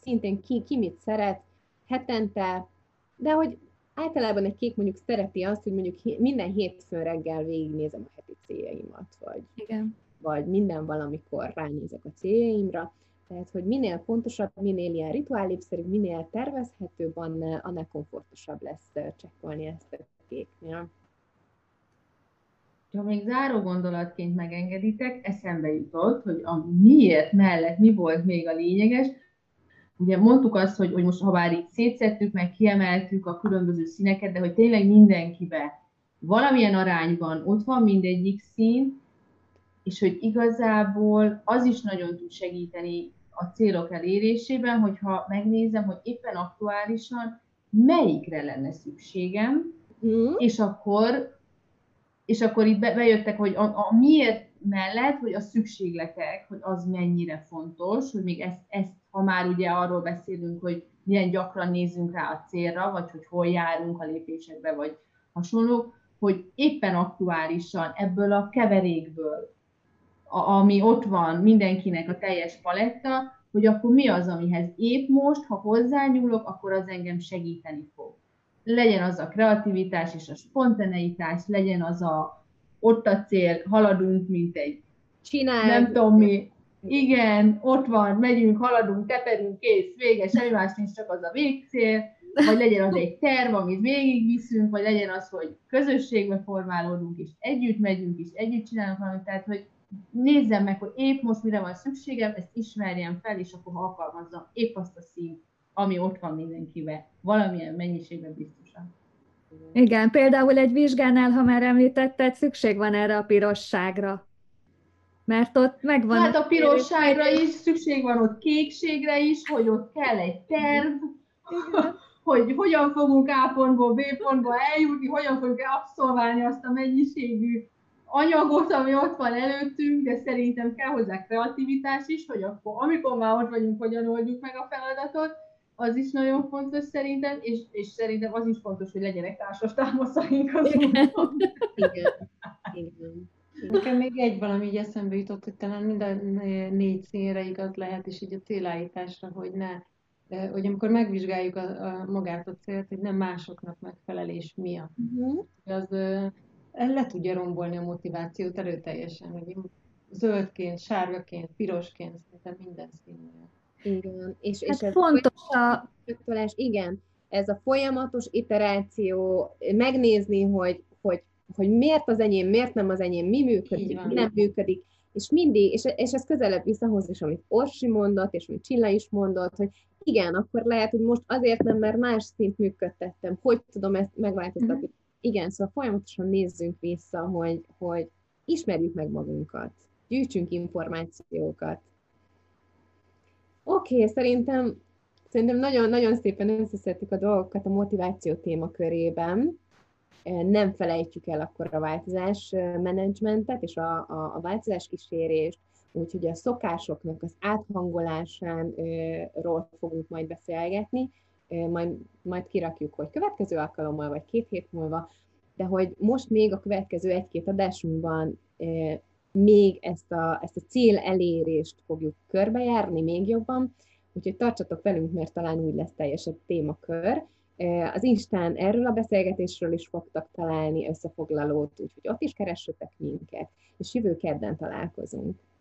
szintén ki, ki mit szeret, hetente, de hogy általában egy kék mondjuk szereti azt, hogy mondjuk minden hétfőn reggel végignézem a heti céljaimat, vagy, Igen. vagy minden valamikor ránézek a céljaimra. Tehát, hogy minél pontosabb, minél ilyen rituálépszerű, minél tervezhetőbb, annál, annál komfortosabb lesz csekkolni ezt a kéknél. Ha még záró gondolatként megengeditek, eszembe jutott, hogy a miért mellett mi volt még a lényeges, ugye mondtuk azt, hogy, hogy most ha bár így szétszettük, meg kiemeltük a különböző színeket, de hogy tényleg mindenkibe valamilyen arányban ott van mindegyik szín, és hogy igazából az is nagyon tud segíteni a célok elérésében, hogyha megnézem, hogy éppen aktuálisan melyikre lenne szükségem, mm. és akkor és akkor itt bejöttek, hogy a, a miért mellett, hogy a szükségletek, hogy az mennyire fontos, hogy még ezt, ezt ha már ugye arról beszélünk, hogy milyen gyakran nézzünk rá a célra, vagy hogy hol járunk a lépésekbe, vagy hasonlók, hogy éppen aktuálisan ebből a keverékből, a, ami ott van mindenkinek a teljes paletta, hogy akkor mi az, amihez épp most, ha hozzányúlok, akkor az engem segíteni fog. Legyen az a kreativitás és a spontaneitás, legyen az a ott a cél, haladunk, mint egy Csinálj. nem tudom mi, igen, ott van, megyünk, haladunk, teperünk, kész, vége, semmi más nincs, csak az a végcél, vagy legyen az egy terv, amit végigviszünk, vagy legyen az, hogy közösségbe formálódunk, és együtt megyünk, és együtt csinálunk valamit, tehát, hogy nézzem meg, hogy épp most mire van szükségem, ezt ismerjem fel, és akkor alkalmazzam. Épp azt a színt, ami ott van mindenkivel, valamilyen mennyiségben biztosan. Igen, például egy vizsgánál, ha már említetted, szükség van erre a pirosságra. Mert ott megvan... Hát a pirosságra is, szükség van ott kékségre is, hogy ott kell egy terv, hogy hogyan fogunk A pontból B pontba eljutni, hogyan fogjuk abszolválni azt a mennyiségű anyagot, ami ott van előttünk, de szerintem kell hozzá kreativitás is, hogy akkor, amikor már ott vagyunk, hogyan oldjuk meg a feladatot, az is nagyon fontos szerintem, és, és szerintem az is fontos, hogy legyenek társas támaszaink az Igen. Igen. Nekem még egy valami így eszembe jutott, hogy talán minden négy színre igaz lehet, és így a célállításra, hogy ne, hogy amikor megvizsgáljuk a, a magát a célt, hogy nem másoknak megfelelés miatt. Uh-huh. Az le tudja rombolni a motivációt erőteljesen, hogy zöldként, sárgaként, pirosként, szinte minden színűen. Igen. És, hát és ez fontos a... Igen, ez a folyamatos iteráció, megnézni, hogy, hogy, hogy miért az enyém, miért nem az enyém, mi működik, mi nem működik, és mindig, és, és ez közelebb visszahoz is, amit Orsi mondott, és amit Csilla is mondott, hogy igen, akkor lehet, hogy most azért nem, mert más szint működtettem, hogy tudom ezt megváltoztatni. Mm-hmm. Igen, szóval folyamatosan nézzünk vissza, hogy, hogy ismerjük meg magunkat, gyűjtsünk információkat, Oké, okay, szerintem, szerintem nagyon-nagyon szépen összeszedtük a dolgokat a motiváció témakörében. Nem felejtjük el akkor a változás menedzsmentet és a, a, a változás kísérést, úgyhogy a szokásoknak az áthangolásánról fogunk majd beszélgetni, majd, majd kirakjuk, hogy következő alkalommal, vagy két hét múlva, de hogy most még a következő egy-két adásunkban még ezt a, ezt a cél elérést fogjuk körbejárni még jobban, úgyhogy tartsatok velünk, mert talán úgy lesz teljesebb témakör. Az Instán erről a beszélgetésről is fogtak találni összefoglalót, úgyhogy ott is keressetek minket, és jövő kedden találkozunk.